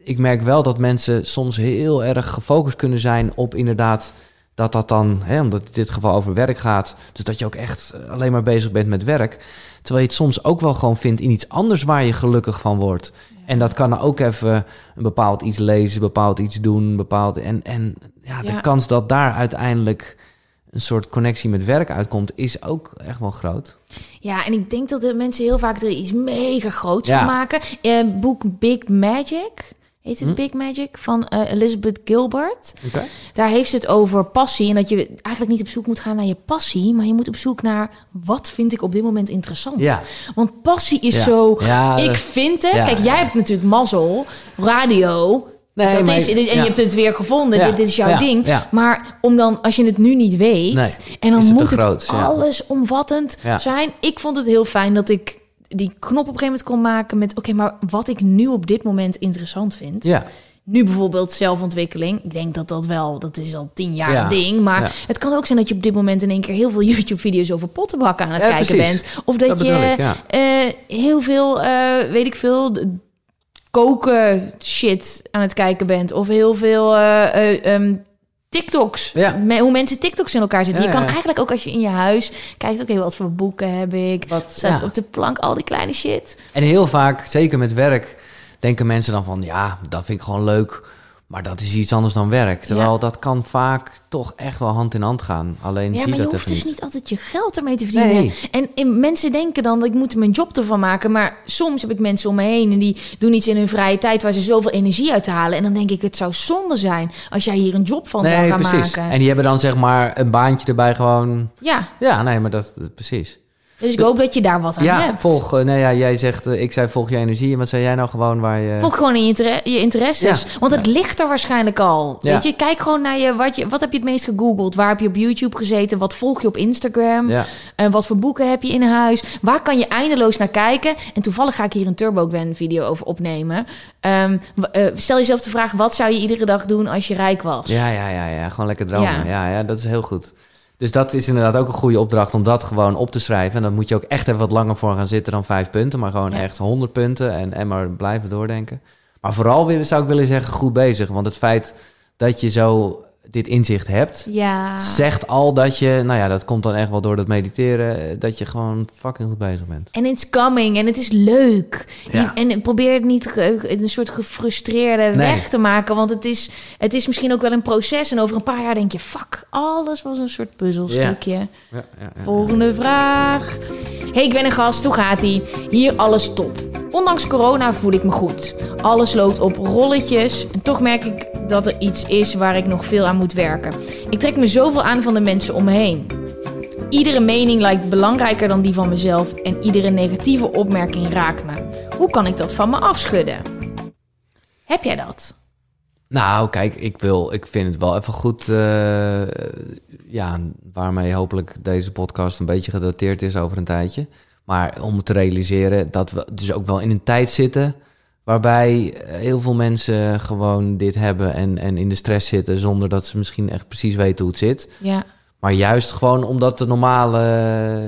ik merk wel dat mensen soms heel erg gefocust kunnen zijn op inderdaad dat dat dan, hè, omdat het in dit geval over werk gaat, dus dat je ook echt alleen maar bezig bent met werk. Terwijl je het soms ook wel gewoon vindt in iets anders waar je gelukkig van wordt. En dat kan ook even een bepaald iets lezen, bepaald iets doen, bepaald. En, en ja, de Ja. kans dat daar uiteindelijk een soort connectie met werk uitkomt, is ook echt wel groot. Ja, en ik denk dat de mensen heel vaak er iets mega groots Ja. van maken. Eh, boek Big Magic, heet het Hm? Big Magic, van eh, Elizabeth Gilbert. Daar heeft ze het over passie. En dat je eigenlijk niet op zoek moet gaan naar je passie, maar je moet op zoek naar wat vind ik op dit moment interessant. Ja. Want passie is Ja. zo, Ja, ik vind het. Kijk, jij hebt natuurlijk mazzel, radio. Nee, dat maar is, en ja. je hebt het weer gevonden. Ja. Dit, dit is jouw Ja. ding. Maar om dan, als je het nu niet weet, Nee. en dan het moet het groot, alles omvattend Ja. zijn. Ik vond het heel fijn dat ik die knop op een gegeven moment kon maken met... oké, maar wat ik nu op dit moment interessant vind. Ja. Nu bijvoorbeeld zelfontwikkeling. Ik denk dat dat wel, dat is al tien jaar Ja. een ding. Maar Ja. het kan ook zijn dat je op dit moment in één keer heel veel YouTube-video's over pottenbakken aan het Ja, kijken precies. bent. Of dat, Dat je ik, eh, heel veel, eh, weet ik veel, koken shit aan het kijken bent. Of heel veel eh, ehm, TikToks. Ja. Me- hoe mensen TikToks in elkaar zitten. Ja, je kan ja. eigenlijk ook als je in je huis kijkt, oké, wat voor boeken heb ik? Wat- staat op de plank al die kleine shit. En heel vaak, zeker met werk, denken mensen dan van ja, dat vind ik gewoon leuk. Maar dat is iets anders dan werk. Terwijl Ja. dat kan vaak toch echt wel hand in hand gaan. Alleen Ja, zie maar je dat hoeft dus niet. niet altijd je geld ermee te verdienen. Nee. En, en mensen denken dan dat ik moet er mijn job ervan maken. Maar soms heb ik mensen om me heen en die doen iets in hun vrije tijd waar ze zoveel energie uit halen. En dan denk ik, het zou zonde zijn als jij hier een job van zou Nee, gaan precies. maken. En die hebben dan zeg maar een baantje erbij gewoon. Ja, Ja, nee, maar dat, dat- precies. Dus ik hoop dat je daar wat aan Ja, hebt. volg. eh, Nee, ja, jij zegt, eh, ik zei volg je energie. En wat zei jij nou gewoon waar je. Volg gewoon in je, je interesses. Ja. Want het ligt er waarschijnlijk al. Weet je, kijk gewoon naar je wat, je. wat heb je het meest gegoogeld? Waar heb je op YouTube gezeten? Wat volg je op Instagram? En wat voor boeken heb je in huis? Waar kan je eindeloos naar kijken? En toevallig ga ik hier een Turbo Gwen video over opnemen. Ehm, eh, stel jezelf de vraag: wat zou je iedere dag doen als je rijk was? Ja, ja, ja, ja. Gewoon lekker dromen. Ja. Ja, dat is heel goed. Dus dat is inderdaad ook een goede opdracht om dat gewoon op te schrijven. En dan moet je ook echt even wat langer voor gaan zitten dan vijf punten. Maar gewoon Ja. echt honderd punten en, en maar blijven doordenken. Maar vooral zou ik willen zeggen, goed bezig. Want het feit dat je zo dit inzicht hebt, Ja. zegt al dat je, nou ja, dat komt dan echt wel door dat mediteren, eh, dat je gewoon fucking goed bezig bent. En it's coming en het is leuk. Ja. En probeer het niet een soort gefrustreerde Nee. weg te maken. Want het is, het is misschien ook wel een proces. En over een paar jaar denk je, fuck, alles was een soort puzzelstukje. Ja, ja, ja. Volgende vraag. Hey, ik ben een gast. Hoe gaat ie? Hier alles top. Ondanks corona voel ik me goed. Alles loopt op rolletjes. En toch merk ik dat er iets is waar ik nog veel aan moet werken. Ik trek me zoveel aan van de mensen om me heen. Iedere mening lijkt belangrijker dan die van mezelf. En iedere negatieve opmerking raakt me. Hoe kan ik dat van me afschudden? Heb jij dat? Nou, kijk, ik, wil, ik vind het wel even goed. eh, ja, waarmee hopelijk deze podcast een beetje gedateerd is over een tijdje. Maar om te realiseren dat we dus ook wel in een tijd zitten. Waarbij heel veel mensen gewoon dit hebben en, en in de stress zitten. zonder dat ze misschien echt precies weten hoe het zit. Ja. Maar juist gewoon omdat de normale.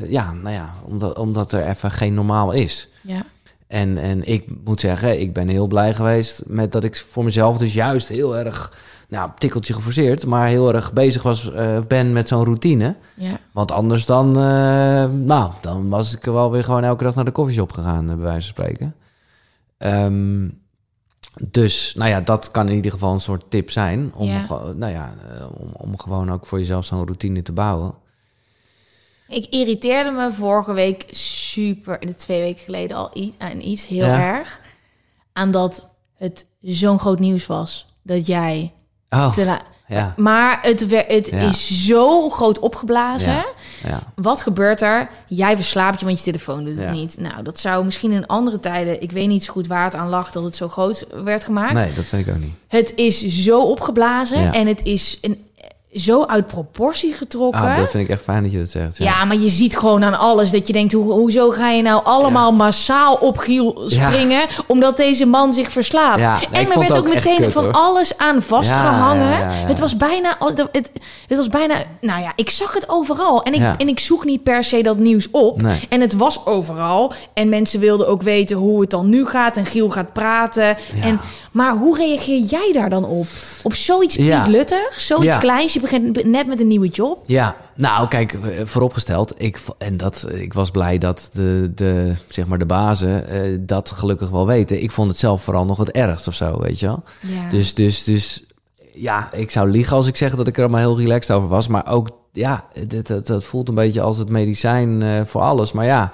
Ja, nou ja, omdat, omdat er even geen normaal is. Ja. En, en ik moet zeggen, ik ben heel blij geweest met dat ik voor mezelf dus juist heel erg, nou, tikkeltje geforceerd, maar heel erg bezig was, eh, ben met zo'n routine. Ja. Want anders dan, eh, nou, dan was ik wel weer gewoon elke dag naar de koffieshop gegaan, eh, bij wijze van spreken. Ehm, dus, nou ja, dat kan in ieder geval een soort tip zijn. Om, Ja. nou ja, eh, om, om gewoon ook voor jezelf zo'n routine te bouwen. Ik irriteerde me vorige week super, de twee weken geleden al iets, aan iets heel Ja. erg. Aan dat het zo'n groot nieuws was. Dat jij Oh, te ja, Maar het, het Ja. is zo groot opgeblazen. Ja. ja. Wat gebeurt er? Jij verslaapt je, want je telefoon doet het niet. Nou, dat zou misschien in andere tijden... Ik weet niet zo goed waar het aan lag dat het zo groot werd gemaakt. Nee, dat vind ik ook niet. Het is zo opgeblazen en het is een, zo uit proportie getrokken. Ah, dat vind ik echt fijn dat je dat zegt. Ja, maar je ziet gewoon aan alles dat je denkt... Hoe, hoezo ga je nou allemaal massaal op Giel Ja. springen... omdat deze man zich verslaapt? En er werd ook meteen kut, van hoor. alles aan vastgehangen. Het was bijna... Het, het was bijna... Nou ja, ik zag het overal. En ik, en ik zoek niet per se dat nieuws op. Nee. En het was overal. En mensen wilden ook weten hoe het dan nu gaat. En Giel gaat praten. En, maar hoe reageer jij daar dan op? Op zoiets Ja. pietluttig? Zoiets kleins? Je begint net met een nieuwe job. Ja, nou kijk, eh, vooropgesteld, ik, en dat, ik was blij dat de, de, zeg maar de bazen eh, dat gelukkig wel weten. Ik vond het zelf vooral nog het ergst of zo, weet je wel. Ja. Dus, dus, dus ja, ik zou liegen als ik zeg dat ik er allemaal heel relaxed over was. Maar ook, ja, dat, dat, dat voelt een beetje als het medicijn eh, voor alles. Maar ja,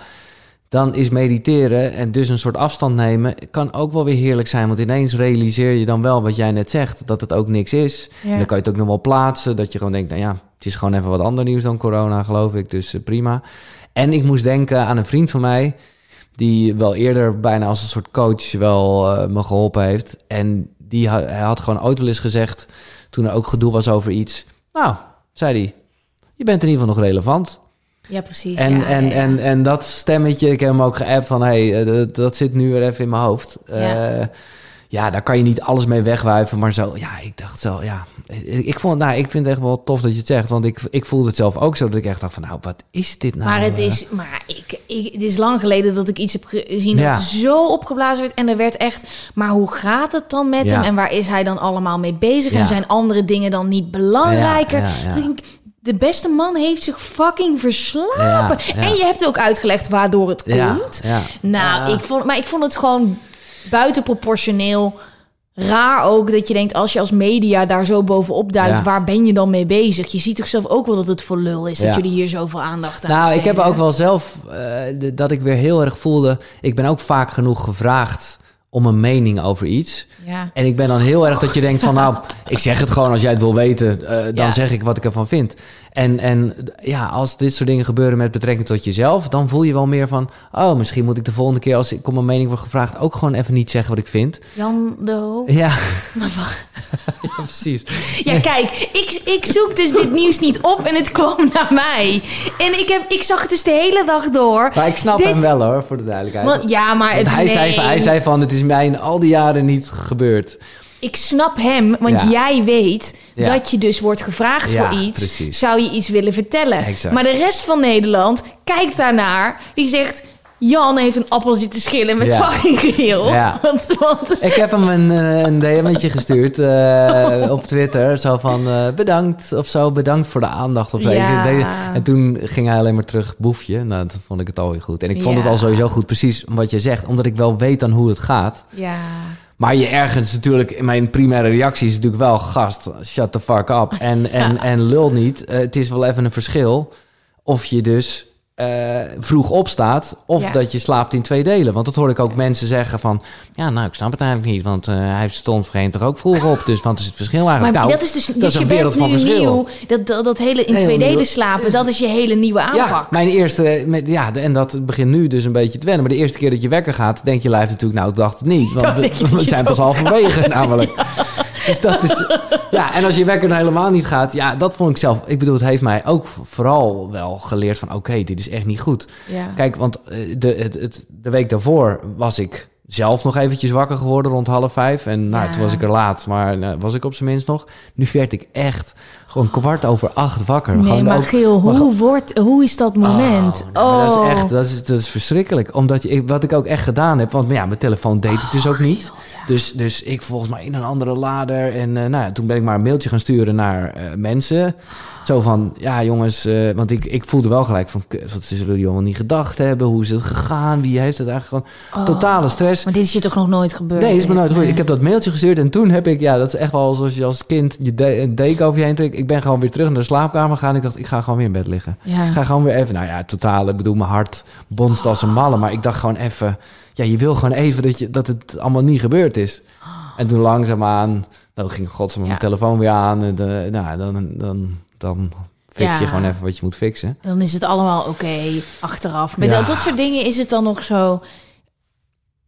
dan is mediteren en dus een soort afstand nemen... kan ook wel weer heerlijk zijn. Want ineens realiseer je dan wel wat jij net zegt, dat het ook niks is. Ja. En dan kan je het ook nog wel plaatsen, dat je gewoon denkt... nou ja, het is gewoon even wat ander nieuws dan corona, geloof ik. Dus eh, prima. En ik moest denken aan een vriend van mij... die wel eerder bijna als een soort coach wel eh, me geholpen heeft. En die had, hij had gewoon ooit wel eens gezegd... toen er ook gedoe was over iets... nou, zei hij, je bent in ieder geval nog relevant. Ja, precies. En, ja, en, ja, ja. En, en dat stemmetje, ik heb hem ook geappt van... hey, eh, dat, dat zit nu weer even in mijn hoofd. Ja. Ja. ja, daar kan je niet alles mee wegwuiven. Maar zo, ja, ik dacht zo, ja... Ik, ik, vond, nou, ik vind het echt wel tof dat je het zegt. Want ik, ik voelde het zelf ook zo dat ik echt dacht van... nou, wat is dit nou? Maar het eh? is, maar ik, ik, het is lang geleden dat ik iets heb gezien Ja. dat zo opgeblazen werd. En er werd echt, maar hoe gaat het dan met Ja. hem? En waar is hij dan allemaal mee bezig? Ja. En zijn andere dingen dan niet belangrijker? Ja, ja, ja. Ik denk, de beste man heeft zich fucking verslapen. Ja, ja. En je hebt ook uitgelegd waardoor het komt. ja. Nou, ik vond, maar ik vond het gewoon buitenproportioneel raar ook dat je denkt als je als media daar zo bovenop duikt, Ja. waar ben je dan mee bezig? Je ziet toch zelf ook wel dat het voor lul is dat jullie hier zoveel aandacht aan Nou, ik heb ook wel zelf eh, de- dat ik weer heel erg voelde. Ik ben ook vaak genoeg gevraagd om een mening over iets. Ja. En ik ben dan heel erg dat je denkt van, nou, ik zeg het gewoon als jij het wil weten, eh, dan Ja. zeg ik wat ik ervan vind. En, en ja, als dit soort dingen gebeuren met betrekking tot jezelf, dan voel je wel meer van, oh, misschien moet ik de volgende keer als ik om een mening word gevraagd ook gewoon even niet zeggen wat ik vind. Jan de Hoop. Ja, Maar wat- ja precies. Ja, kijk, ik, ik zoek dus dit nieuws niet op en het kwam naar mij. En ik, heb, ik zag het dus de hele dag door. Maar ik snap Dit- hem wel hoor, voor de duidelijkheid. Want, ja, maar het, hij, zei, hij zei van, het is mij in al die jaren niet gebeurd. Ik snap hem, want Ja. jij weet Ja. dat je dus wordt gevraagd Ja, voor iets. precies. Zou je iets willen vertellen? Exact. Maar de rest van Nederland kijkt daarnaar. Die zegt, Jan heeft een appeltje te schillen met Ja. fucking geel. Ja. Want, want Ik heb hem een, eh, een DM'tje gestuurd eh, op Twitter. Zo van eh, bedankt of zo, bedankt voor de aandacht. Of. Ja. En toen ging hij alleen maar terug boefje. Nou, dat vond ik het alweer goed. En ik vond het al sowieso goed, precies wat je zegt. Omdat ik wel weet dan hoe het gaat. ja... Maar je ergens natuurlijk, in mijn primaire reactie is natuurlijk wel gast, shut the fuck up. En, en, en lul niet. Het is wel even een verschil of je dus eh, vroeg opstaat of Ja. dat je slaapt in twee delen. Want dat hoor ik ook mensen zeggen van... ja, nou, ik snap het eigenlijk niet, want eh, hij stond vreemd toch ook vroeg op. Dus wat is het verschil eigenlijk? Maar nou, dat is dus, dat dus is je een wereld van verschil. nieuw. Dat, dat, dat hele in Heel twee nieuw. delen slapen, dat is je hele nieuwe aanpak. Ja, mijn eerste, met, ja, en dat begint nu dus een beetje te wennen. Maar de eerste keer dat je wekker gaat, denkt je lijf natuurlijk, nou, ik dacht het niet. Want we, denk zijn pas halverwege namelijk. Dus dat is, ja, en als je wekker dan helemaal niet gaat, ja, dat vond ik zelf. Ik bedoel, het heeft mij ook vooral wel geleerd van, oké, dit is echt niet goed. Ja. Kijk, want eh, de, het, het, de week daarvoor was ik zelf nog eventjes wakker geworden rond half vijf. En nou, Ja. toen was ik er laat, maar nou, was ik op zijn minst nog. Nu werd ik echt gewoon kwart over acht wakker. Nee, Gewoon maar ook- maar hoe, wordt, hoe is dat moment? Oh, dat Oh. is echt, dat is, dat is verschrikkelijk. Omdat je, wat ik ook echt gedaan heb, want ja, mijn telefoon deed het dus ook niet. Dus, dus ik volgens mij in een andere lader. En eh, nou ja, toen ben ik maar een mailtje gaan sturen naar eh, mensen. Zo van, ja jongens, eh, want ik, ik voelde wel gelijk van, wat zullen jullie allemaal niet gedacht hebben? Hoe is het gegaan? Wie heeft het eigenlijk gewoon? Totale stress. Maar dit is je toch nog nooit gebeurd? Nee, is me nooit gebeurd. Nee. Ik heb dat mailtje gestuurd en toen heb ik, ja, dat is echt wel zoals je als kind je de, deken over je heen trekt. Ik ben gewoon weer terug naar de slaapkamer gegaan. Ik dacht, ik ga gewoon weer in bed liggen. Ja. Ik ga gewoon weer even, nou ja, totaal, ik bedoel, mijn hart bonst als een malle. Maar ik dacht gewoon even, ja, je wil gewoon even dat, je, dat het allemaal niet gebeurd is. En toen langzaamaan, dan ging godsnaam mijn Ja. telefoon weer aan. En de, nou, dan, dan, dan fix je Ja. gewoon even wat je moet fixen. Dan is het allemaal oké achteraf. Bij Ja. dat, dat soort dingen is het dan nog zo...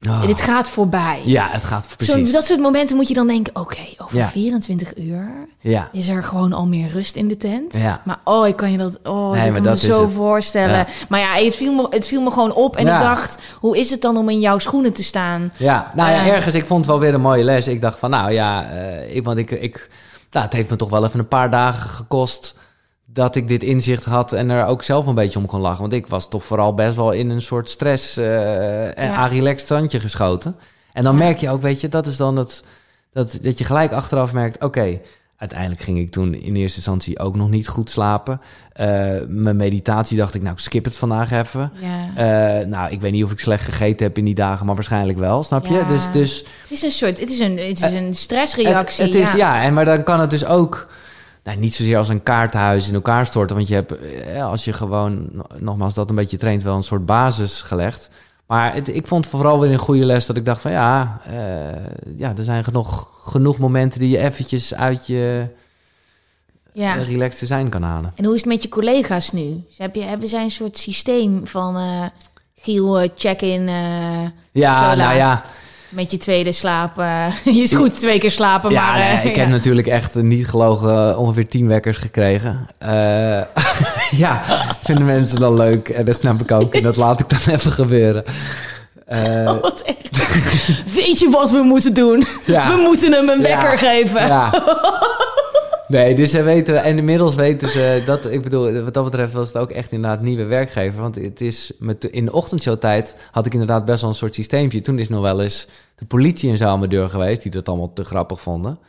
Oh. Dit gaat voorbij. Ja, het gaat Zo, precies. dat soort momenten moet je dan denken... Oké, over Ja. 24 uur Ja. is er gewoon al meer rust in de tent. Ja. Maar oh, ik kan je dat, oh, Nee, ik kan me dat zo het. voorstellen. Maar ja, het viel, me, het viel me gewoon op. En ik dacht, hoe is het dan om in jouw schoenen te staan? Ja, nou ja, Ja. ergens, ik vond het wel weer een mooie les. Ik dacht van, nou ja, eh, ik, want ik, ik, nou, het heeft me toch wel even een paar dagen gekost dat ik dit inzicht had en er ook zelf een beetje om kon lachen. Want ik was toch vooral best wel in een soort stress eh en Ja. arilex standje geschoten. En dan Ja. merk je ook, weet je, dat is dan het, dat, dat je gelijk achteraf merkt, oké, uiteindelijk ging ik toen in eerste instantie ook nog niet goed slapen. Eh, mijn meditatie dacht ik, nou, ik skip het vandaag even. Ja. Eh, nou, ik weet niet of ik slecht gegeten heb in die dagen, maar waarschijnlijk wel, snap je? Ja. Dus, dus Het is een soort, het is een, het is een stressreactie. het, het is, ja. en maar dan kan het dus ook nou, niet zozeer als een kaartenhuis in elkaar storten. Want je hebt, eh, als je gewoon, no- nogmaals, dat een beetje traint, wel een soort basis gelegd. Maar het, ik vond vooral weer een goede les dat ik dacht van ja, eh, ja er zijn genoeg, genoeg momenten die je eventjes uit je Ja. eh, relaxed zijn kan halen. En hoe is het met je collega's nu? Heb je, hebben zij een soort systeem van eh Giel, check-in Ja, nou ja. Met je tweede slaap? eh, je is goed twee keer slapen, Ja, maar... nee, eh, ik ja. heb natuurlijk echt niet gelogen eh, ongeveer tien wekkers gekregen. Eh, ja, vinden mensen dan leuk. En dat snap ik ook. En dat laat ik dan even gebeuren. Oh, wat echt. Weet je wat we moeten doen? Ja. We moeten hem een wekker geven. Nee, dus ze weten, en inmiddels weten ze dat, ik bedoel, wat dat betreft was het ook echt inderdaad nieuwe werkgever. Want het is, met, in de ochtendshowtijd had ik inderdaad best wel een soort systeempje. Toen is nog wel eens de politie en zo aan mijn deur geweest, die dat allemaal te grappig vonden.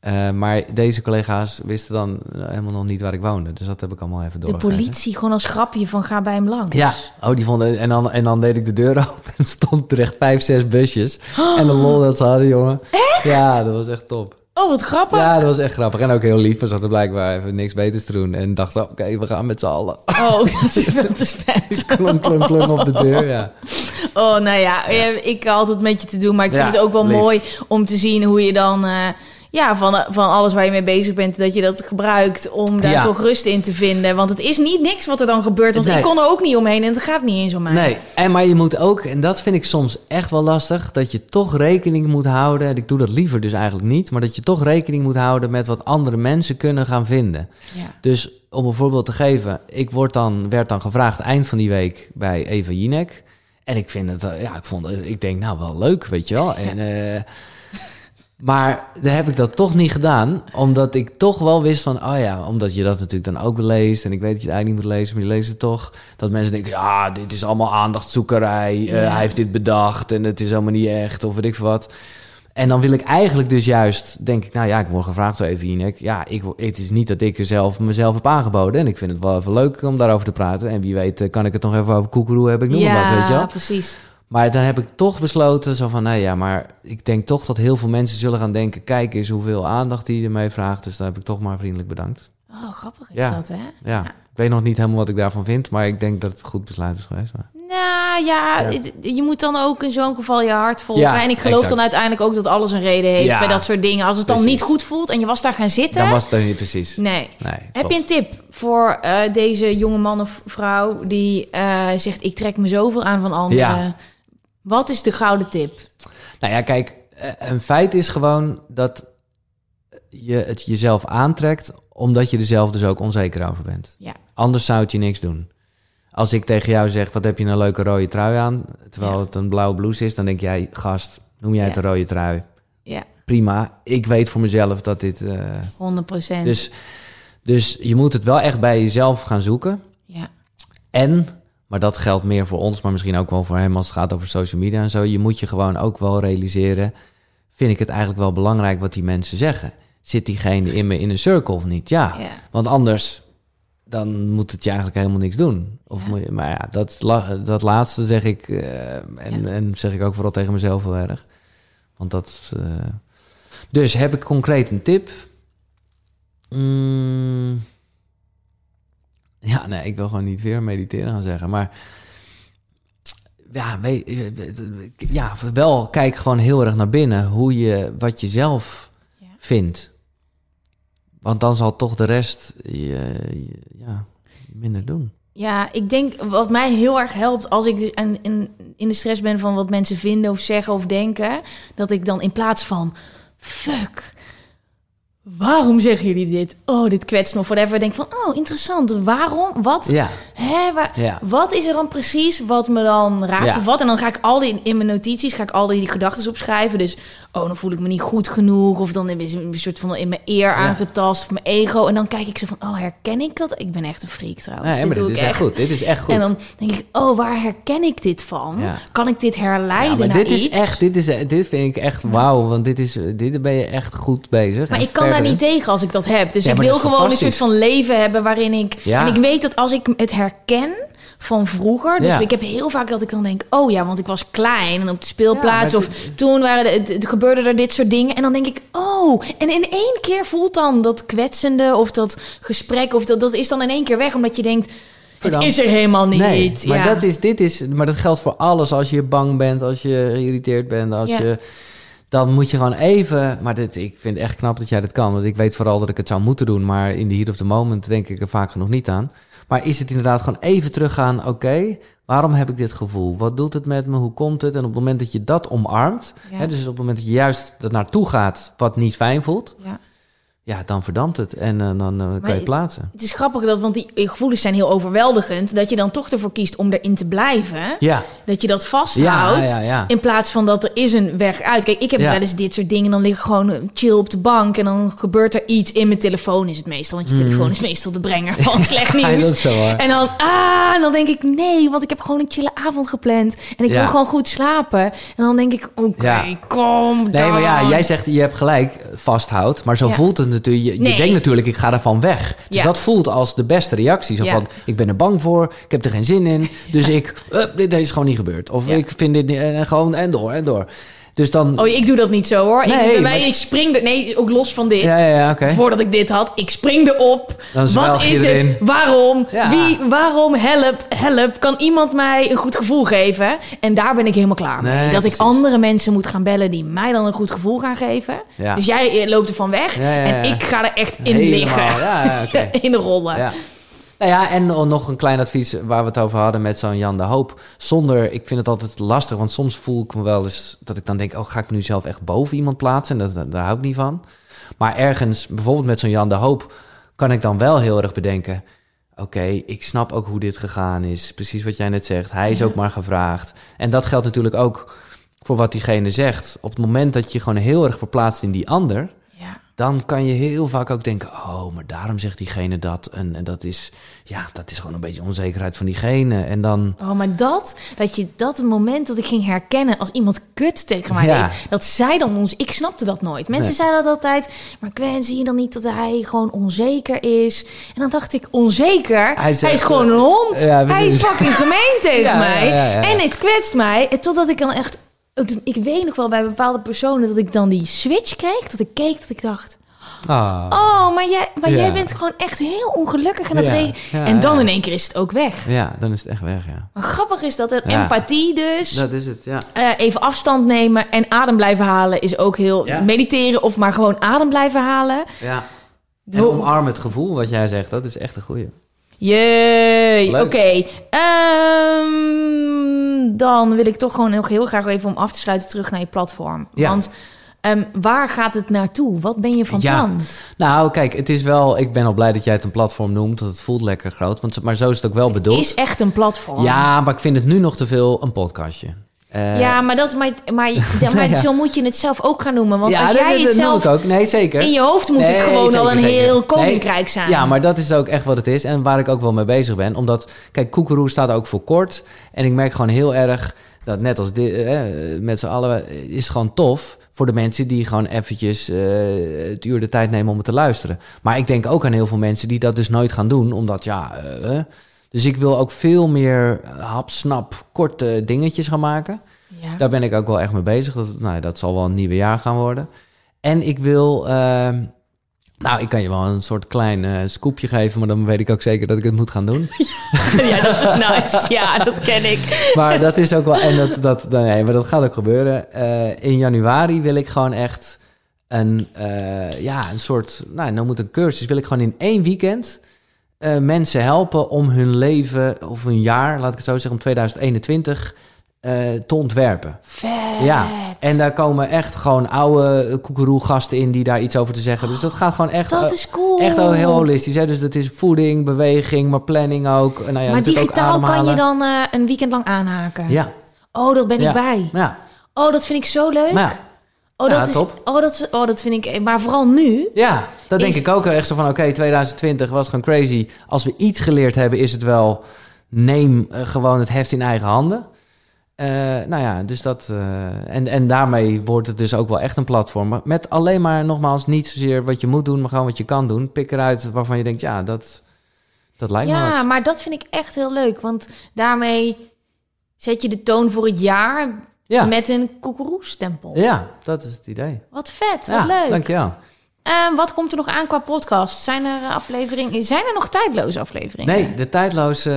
Eh, maar deze collega's wisten dan helemaal nog niet waar ik woonde. Dus dat heb ik allemaal even De doorgegeven. politie gewoon als grapje van ga bij hem langs. Ja, oh, die vonden, en, dan, en dan deed ik de deur open en stond er echt vijf, zes busjes. En de lol dat ze hadden, jongen. Echt? Ja, dat was echt top. Oh, wat grappig. Ja, dat was echt grappig. En ook heel lief. We hadden blijkbaar even niks beters te doen. En dachten, oké, we gaan met z'n allen. Oh, dat is veel te spijt. klonk, klonk, klonk op de deur, ja. Oh, nou ja, ik had het met je te doen, maar ik vind Ja, het ook wel lief. mooi om te zien hoe je dan, eh, ja, van, van alles waar je mee bezig bent, dat je dat gebruikt om daar Ja. toch rust in te vinden. Want het is niet niks wat er dan gebeurt, want Nee. ik kon er ook niet omheen en het gaat niet eens om mij. Nee, en maar je moet ook, en dat vind ik soms echt wel lastig, dat je toch rekening moet houden. En ik doe dat liever dus eigenlijk niet, maar dat je toch rekening moet houden met wat andere mensen kunnen gaan vinden. Ja. Dus om een voorbeeld te geven, ik word dan, werd dan gevraagd eind van die week bij Eva Jinek. En ik vind het, eh, ja, ik vond, het- ik denk nou wel leuk, weet je wel. En, eh, maar daar heb ik dat toch niet gedaan, omdat ik toch wel wist van, oh ja, omdat je dat natuurlijk dan ook leest. En ik weet dat je het eigenlijk niet moet lezen, maar je leest het toch. Dat mensen denken, ja, dit is allemaal aandachtzoekerij. eh, Ja. hij heeft dit bedacht en het is helemaal niet echt, of weet ik wat. En dan wil ik eigenlijk dus juist, denk ik, nou ja, ik word gevraagd door even Jinek. Ja, ik, het is niet dat ik er zelf mezelf heb aangeboden. En ik vind het wel even leuk om daarover te praten. En wie weet eh, kan ik het nog even over koekeroe hebben, ik noem maar wat, weet je wel. precies. Maar dan heb ik toch besloten, zo van, nou ja, maar ik denk toch dat heel veel mensen zullen gaan denken, kijk eens hoeveel aandacht hij ermee vraagt. Dus daar heb ik toch maar vriendelijk bedankt. Oh, grappig is Ja. dat, hè? Ja, Ik weet nog niet helemaal wat ik daarvan vind, maar ik denk dat het goed besluit is geweest. Maar... Nou ja, Ja. het- je moet dan ook in zo'n geval je hart volgen. Ja, en ik geloof exact. dan uiteindelijk ook dat alles een reden heeft Ja, bij dat soort dingen. Als het dan niet goed voelt en je was daar gaan zitten. Dan was het er niet precies. Nee. Nee, Heb je een tip voor eh, deze jonge man of vrouw die eh, zegt: Ik trek me zoveel aan van anderen? Wat is de gouden tip? Nou ja, kijk, eh, een feit is gewoon dat je het jezelf aantrekt, omdat je er zelf dus ook onzeker over bent. Ja. Anders zou het je niks doen. Als ik tegen jou zeg, wat heb je een leuke rode trui aan, terwijl Ja. het een blauwe blouse is, dan denk jij, gast, noem jij het Ja. een rode trui? Ja, Prima, ik weet voor mezelf dat dit... eh, 100 procent. dus, dus je moet het wel echt bij jezelf gaan zoeken. ja. En, maar dat geldt meer voor ons, maar misschien ook wel voor hem als het gaat over social media en zo. Je moet je gewoon ook wel realiseren, vind ik het eigenlijk wel belangrijk wat die mensen zeggen. Zit diegene in me in een circle of niet? Ja, want anders dan moet het je eigenlijk helemaal niks doen. Of Ja. moet je, maar ja, dat, dat laatste zeg ik, eh, en, Ja. en zeg ik ook vooral tegen mezelf heel erg. Want dat... eh, dus heb ik concreet een tip? Mm, ja, nee, ik wil gewoon niet weer mediteren gaan zeggen. Maar ja, weet, ja, wel kijk gewoon heel erg naar binnen. Hoe je, wat je zelf Ja. vindt. Want dan zal toch de rest je, je- ja, minder doen. Ja, ik denk wat mij heel erg helpt als ik dus in, in, in de stress ben van wat mensen vinden of zeggen of denken, dat ik dan in plaats van fuck, waarom zeggen jullie dit? Oh, dit kwetst me of whatever. Denk van oh, interessant. Waarom? Wat? Ja, Hè, waar- Ja. Wat is er dan precies wat me dan raakt Ja. of wat? En dan ga ik al die in mijn notities ga ik al die gedachten opschrijven. Dus oh, dan voel ik me niet goed genoeg of dan is een soort van in mijn eer aangetast of mijn ego. En dan kijk ik zo van oh, herken ik dat? Ik ben echt een freak trouwens. nee, maar doe dit is echt goed. Dit is echt goed. En dan denk ik oh, waar herken ik dit van? Ja. Kan ik dit herleiden ja, maar naar dit iets? is echt, dit, is, dit vind ik echt wauw. Want dit is, dit ben je echt goed bezig. Maar ik kan niet tegen als ik dat heb. Dus Ja, ik wil gewoon een soort van leven hebben waarin ik... Ja. En ik weet dat als ik het herken van vroeger... Dus Ja. ik heb heel vaak dat ik dan denk... Oh ja, want ik was klein en op de speelplaats... Ja, of toen waren de, de- gebeurde er dit soort dingen. En dan denk ik, oh... En in één keer voelt dan dat kwetsende of dat gesprek... Of dat, dat is dan in één keer weg, omdat je denkt... Het is er helemaal niet. Nee, maar Ja. dat is, dit is, maar dat geldt voor alles. Als je bang bent, als je geïrriteerd bent, als je, dan moet je gewoon even. Maar dit, ik vind het echt knap dat jij dat kan, want ik weet vooral dat ik het zou moeten doen, maar in de heat of the moment denk ik er vaak genoeg niet aan. Maar is het inderdaad gewoon even teruggaan? Oké, waarom heb ik dit gevoel? Wat doet het met me? Hoe komt het? En op het moment dat je dat omarmt, Ja. hè, dus op het moment dat je juist er naartoe gaat, wat niet fijn voelt, Ja. Ja, dan verdampt het en eh, dan eh, kan je plaatsen. Het is grappig, dat, want die gevoelens zijn heel overweldigend... dat je dan toch ervoor kiest om erin te blijven... Ja, Dat je dat vasthoudt. Ja. In plaats van dat er is een weg uit. Kijk, ik heb wel eens dit soort dingen. Dan lig ik gewoon eh, chill op de bank. En dan gebeurt er iets in mijn telefoon is het meestal. Want je telefoon is meestal de brenger van slecht Mhm. Nieuws. zo. En dan, ah, en dan denk ik, nee, want ik heb gewoon een chille avond gepland. En ik wil gewoon goed slapen. En dan denk ik, oké, Ja. kom Nee, maar ja, jij zegt, je hebt gelijk, vasthoudt. Maar zo voelt het natuurlijk. Je, je denkt natuurlijk, ik ga ervan weg. Dus Ja. dat voelt als de beste reactie. Zo Ja. van, ik ben er bang voor, ik heb er geen zin in. Dus ik, eh, dit, dit is gewoon niet gebeurd. Of ik vind dit niet, en gewoon, en door, en door. Dus dan... Oh, ik doe dat niet zo hoor. Nee, ik, bij mij, maar- ik spring er, nee, ook los van dit. ja, ja, ja. Voordat ik dit had, ik spring erop. Wat is het? Waarom? Wie? Waarom? Help, help. Kan iemand mij een goed gevoel geven? En daar ben ik helemaal klaar mee. Nee, dat precies. ik andere mensen moet gaan bellen die mij dan een goed gevoel gaan geven. Ja. Dus jij eh, loopt er van weg en ik ga er echt in Helemaal, liggen. oké. in rollen. Ja. Nou ja, en nog een klein advies waar we het over hadden met zo'n Jan de Hoop. Zonder, ik vind het altijd lastig, want soms voel ik me wel eens dat ik dan denk, oh, ga ik nu zelf echt boven iemand plaatsen? En dat, daar hou ik niet van. Maar ergens, bijvoorbeeld met zo'n Jan de Hoop, kan ik dan wel heel erg bedenken, oké, ik snap ook hoe dit gegaan is. Precies wat jij net zegt. Hij is Ja. ook maar gevraagd. En dat geldt natuurlijk ook voor wat diegene zegt. Op het moment dat je gewoon heel erg verplaatst in die ander. Dan kan je heel vaak ook denken: oh, maar daarom zegt diegene dat. En, en dat is, ja, dat is gewoon een beetje onzekerheid van diegene. En dan, Oh, maar dat, dat je dat het moment dat ik ging herkennen als iemand kut tegen mij Ja. deed, dat zij dan ons, ik snapte dat nooit. Mensen Nee. zeiden dat altijd, maar Gwen, zie je dan niet dat hij gewoon onzeker is? En dan dacht ik, onzeker? Hij, zegt, is gewoon een hond. ja, hij is fucking gemeen tegen Ja, mij. En het kwetst mij. En totdat ik dan echt, ik weet nog wel bij bepaalde personen dat ik dan die switch kreeg, dat ik keek, dat ik dacht, Ah. Oh, maar, jij, maar Ja. jij bent gewoon echt heel ongelukkig. En, dat Ja, en dan in één keer is het ook weg. Ja, dan is het echt weg, ja. Maar grappig is dat het empathie dus... Dat is het, ja. eh, even afstand nemen en adem blijven halen is ook heel... Ja. Mediteren of maar gewoon adem blijven halen. ja. En omarm het gevoel wat jij zegt, dat is echt een goeie. Jee, oké. Ehm, dan wil ik toch gewoon nog heel graag even om af te sluiten terug naar je platform. Ja. Want ehm, waar gaat het naartoe? Wat ben je van Ja. plan? Nou, kijk, het is wel... Ik ben al blij dat jij het een platform noemt, want het voelt lekker groot. Want, maar zo is het ook wel bedoeld. Is echt een platform. Ja, maar ik vind het nu nog te veel een podcastje. Eh, Ja, maar, dat, maar, maar, maar Ja. zo moet je het zelf ook gaan noemen. Want ja, als jij dat, het dat zelf ook. Nee, zeker. in je hoofd moet het gewoon al een zeker. heel Nee, koninkrijk zijn. Ja, maar dat is ook echt wat het is. En waar ik ook wel mee bezig ben. Omdat, kijk, Koekeroe staat ook voor kort. En ik merk gewoon heel erg dat net als dit, eh, met z'n allen, eh, is gewoon tof voor de mensen die gewoon eventjes het uur de tijd nemen om het te luisteren. Maar ik denk ook aan heel veel mensen die dat dus nooit gaan doen. Omdat, ja... dus ik wil ook veel meer hapsnap, korte dingetjes gaan maken. Ja. Daar ben ik ook wel echt mee bezig. Dat, nou, dat zal wel een nieuwe jaar gaan worden. En ik wil... ehm, nou, ik kan je wel een soort klein eh, scoopje geven... maar dan weet ik ook zeker dat ik het moet gaan doen. ja, dat is nice. Ja, dat ken ik. maar dat is ook wel... En dat, dat, nee, maar dat gaat ook gebeuren. Eh, in januari wil ik gewoon echt een... eh, ja, een soort... Nou, nou moet een cursus... wil ik gewoon in één weekend... eh, mensen helpen om hun leven... of hun jaar, laat ik het zo zeggen... om 2021 eh, te ontwerpen. Vet. Ja, en daar komen echt gewoon oude koekeroe-gasten in die daar iets over te zeggen. Dus dat gaat gewoon echt, Dat eh, is cool. echt heel holistisch. Hè? Dus dat is voeding, beweging, maar planning ook. Nou ja, maar ook digitaal kan je dan een weekend lang aanhaken. Ja, Oh, dat ben ja, ik bij. Ja, Oh, dat vind ik zo leuk. maar ja. Oh, ja, dat is, top. Oh, dat, is- oh, dat vind ik... Maar vooral nu. ja, dat denk ik ook echt zo van... Oké, 2020 was gewoon crazy. Als we iets geleerd hebben, is het wel... Neem eh, gewoon het heft in eigen handen. Eh, nou ja, dus dat... eh, en, en daarmee wordt het dus ook wel echt een platform. Met alleen maar, nogmaals, niet zozeer wat je moet doen... maar gewoon wat je kan doen. Pik eruit waarvan je denkt, ja, dat, dat lijkt me Ja, maar dat vind ik echt heel leuk. Want daarmee zet je de toon voor het jaar Ja. met een koekeroe-stempel. Ja, dat is het idee. Wat vet, wat ja, leuk. dankjewel. Ehm, wat komt er nog aan qua podcast? Zijn er afleveringen? Zijn er nog tijdloze afleveringen? Nee, de tijdloze...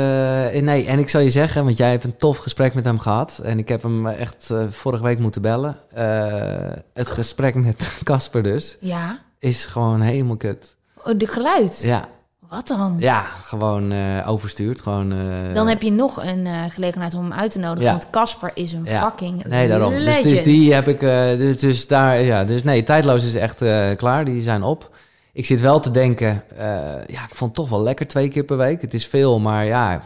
eh, nee, en ik zal je zeggen, want jij hebt een tof gesprek met hem gehad. En ik heb hem echt eh, vorige week moeten bellen. Eh, het gesprek met Casper dus Ja. is gewoon helemaal kut. Oh, de geluid. Ja, Wat dan? ja gewoon eh, overstuurd. Gewoon, eh, Dan heb je nog een eh, gelegenheid om hem uit te nodigen. Ja. Want Casper is een Ja. fucking Nee, daarom. Dus, legend. dus die heb ik. dus, dus daar, ja. Dus nee, tijdloos is echt klaar. Die zijn op. Ik zit wel te denken. ja, ik vond het toch wel lekker twee keer per week. Het is veel, maar ja.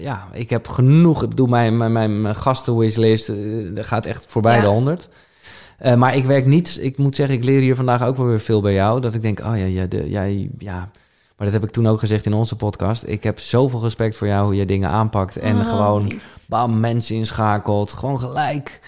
ja, ik heb genoeg. Ik bedoel, mijn, mijn, mijn gastenwishlist dat gaat echt voorbij Ja. de 100. Eh, maar ik werk niet. Ik moet zeggen, ik leer hier vandaag ook wel weer veel bij jou. Dat ik denk, oh ja, ja, de, jij, ja. Maar dat heb ik toen ook gezegd in onze podcast. Ik heb zoveel respect voor jou, hoe je dingen aanpakt. En Oh, gewoon bam, mensen inschakelt. Gewoon gelijk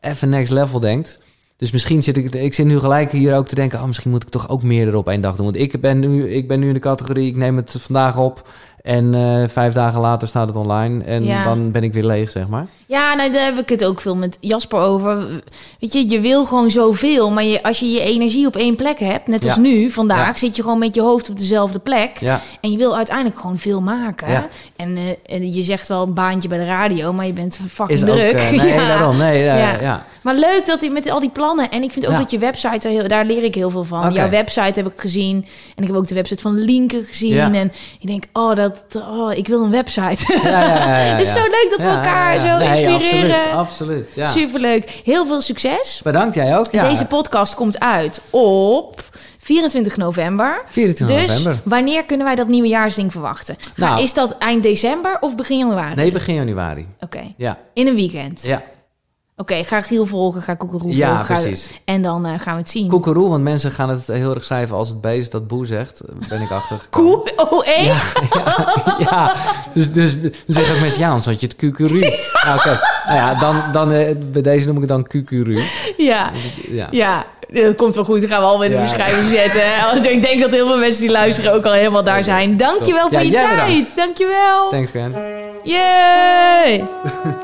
even next level denkt. Dus misschien zit ik, ik zit nu gelijk hier ook te denken, oh, misschien moet ik toch ook meer erop één dag doen. Want ik ben nu, ik ben nu in de categorie, ik neem het vandaag op en eh, vijf dagen later staat het online. En Ja. dan ben ik weer leeg, zeg maar. Ja, nou, daar heb ik het ook veel met Jasper over. Weet je, je wil gewoon zoveel. Maar je, als je je energie op één plek hebt, net als Ja. nu, vandaag, Ja. zit je gewoon met je hoofd op dezelfde plek. Ja, En je wil uiteindelijk gewoon veel maken. En, eh, en je zegt wel een baantje bij de radio, maar je bent fucking is ook, druk. eh, nee, Ja. daarom. Nee, ja. Maar leuk dat hij met al die plannen. En ik vind ook Ja. dat je website, er heel, daar leer ik heel veel van. Jouw website heb ik gezien. En ik heb ook de website van Linken gezien. Ja. En ik denk, oh, dat, oh, ik wil een website. Ja, ja, ja, ja, Het is zo leuk dat we elkaar zo Nee, inspireren. Absoluut, absoluut. Ja. Superleuk. Heel veel succes. Bedankt, jij ook. Ja. Deze podcast komt uit op 24 november. 24 Dus november. wanneer kunnen wij dat nieuwjaarsding verwachten? Nou. is dat eind december of begin januari? Nee, begin januari. Oké, Ja, in een weekend. ja. Oké, ga Giel volgen, ga Koekeroe Ja, volgen. ga- precies. En dan eh, gaan we het zien. Koekeroe, want mensen gaan het heel erg schrijven als het beest dat boe zegt. Ben ik achtergekomen. Koe? Oh, echt? ja, dus, dus dan zeggen ook mensen, ja, anders had je het QQRU. Ja, oké. Nou ja, dan, dan, eh, bij deze noem ik het dan QQRU. Ja. Ja. Ja, dat komt wel goed. Dat gaan we al in de Ja. beschrijving zetten. Als- Ik denk dat heel veel mensen die luisteren ook al helemaal daar zijn. Dankjewel Top. voor Ja, je tijd. bedankt. Dankjewel. Thanks, Gwen. Yay!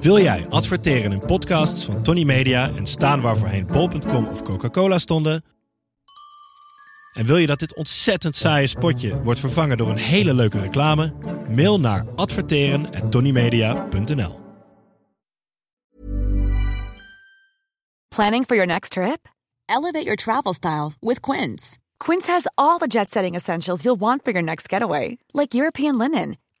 Wil jij adverteren in podcasts van Tony Media en staan waar bol.com of Coca-Cola stonden? En wil je dat dit ontzettend saaie spotje wordt vervangen door een hele leuke reclame? Mail naar adverteren@tonymedia.nl. Planning for your next trip? Elevate your travel style with Quince. Quince has all the jet setting essentials you'll want for your next getaway, like European linen,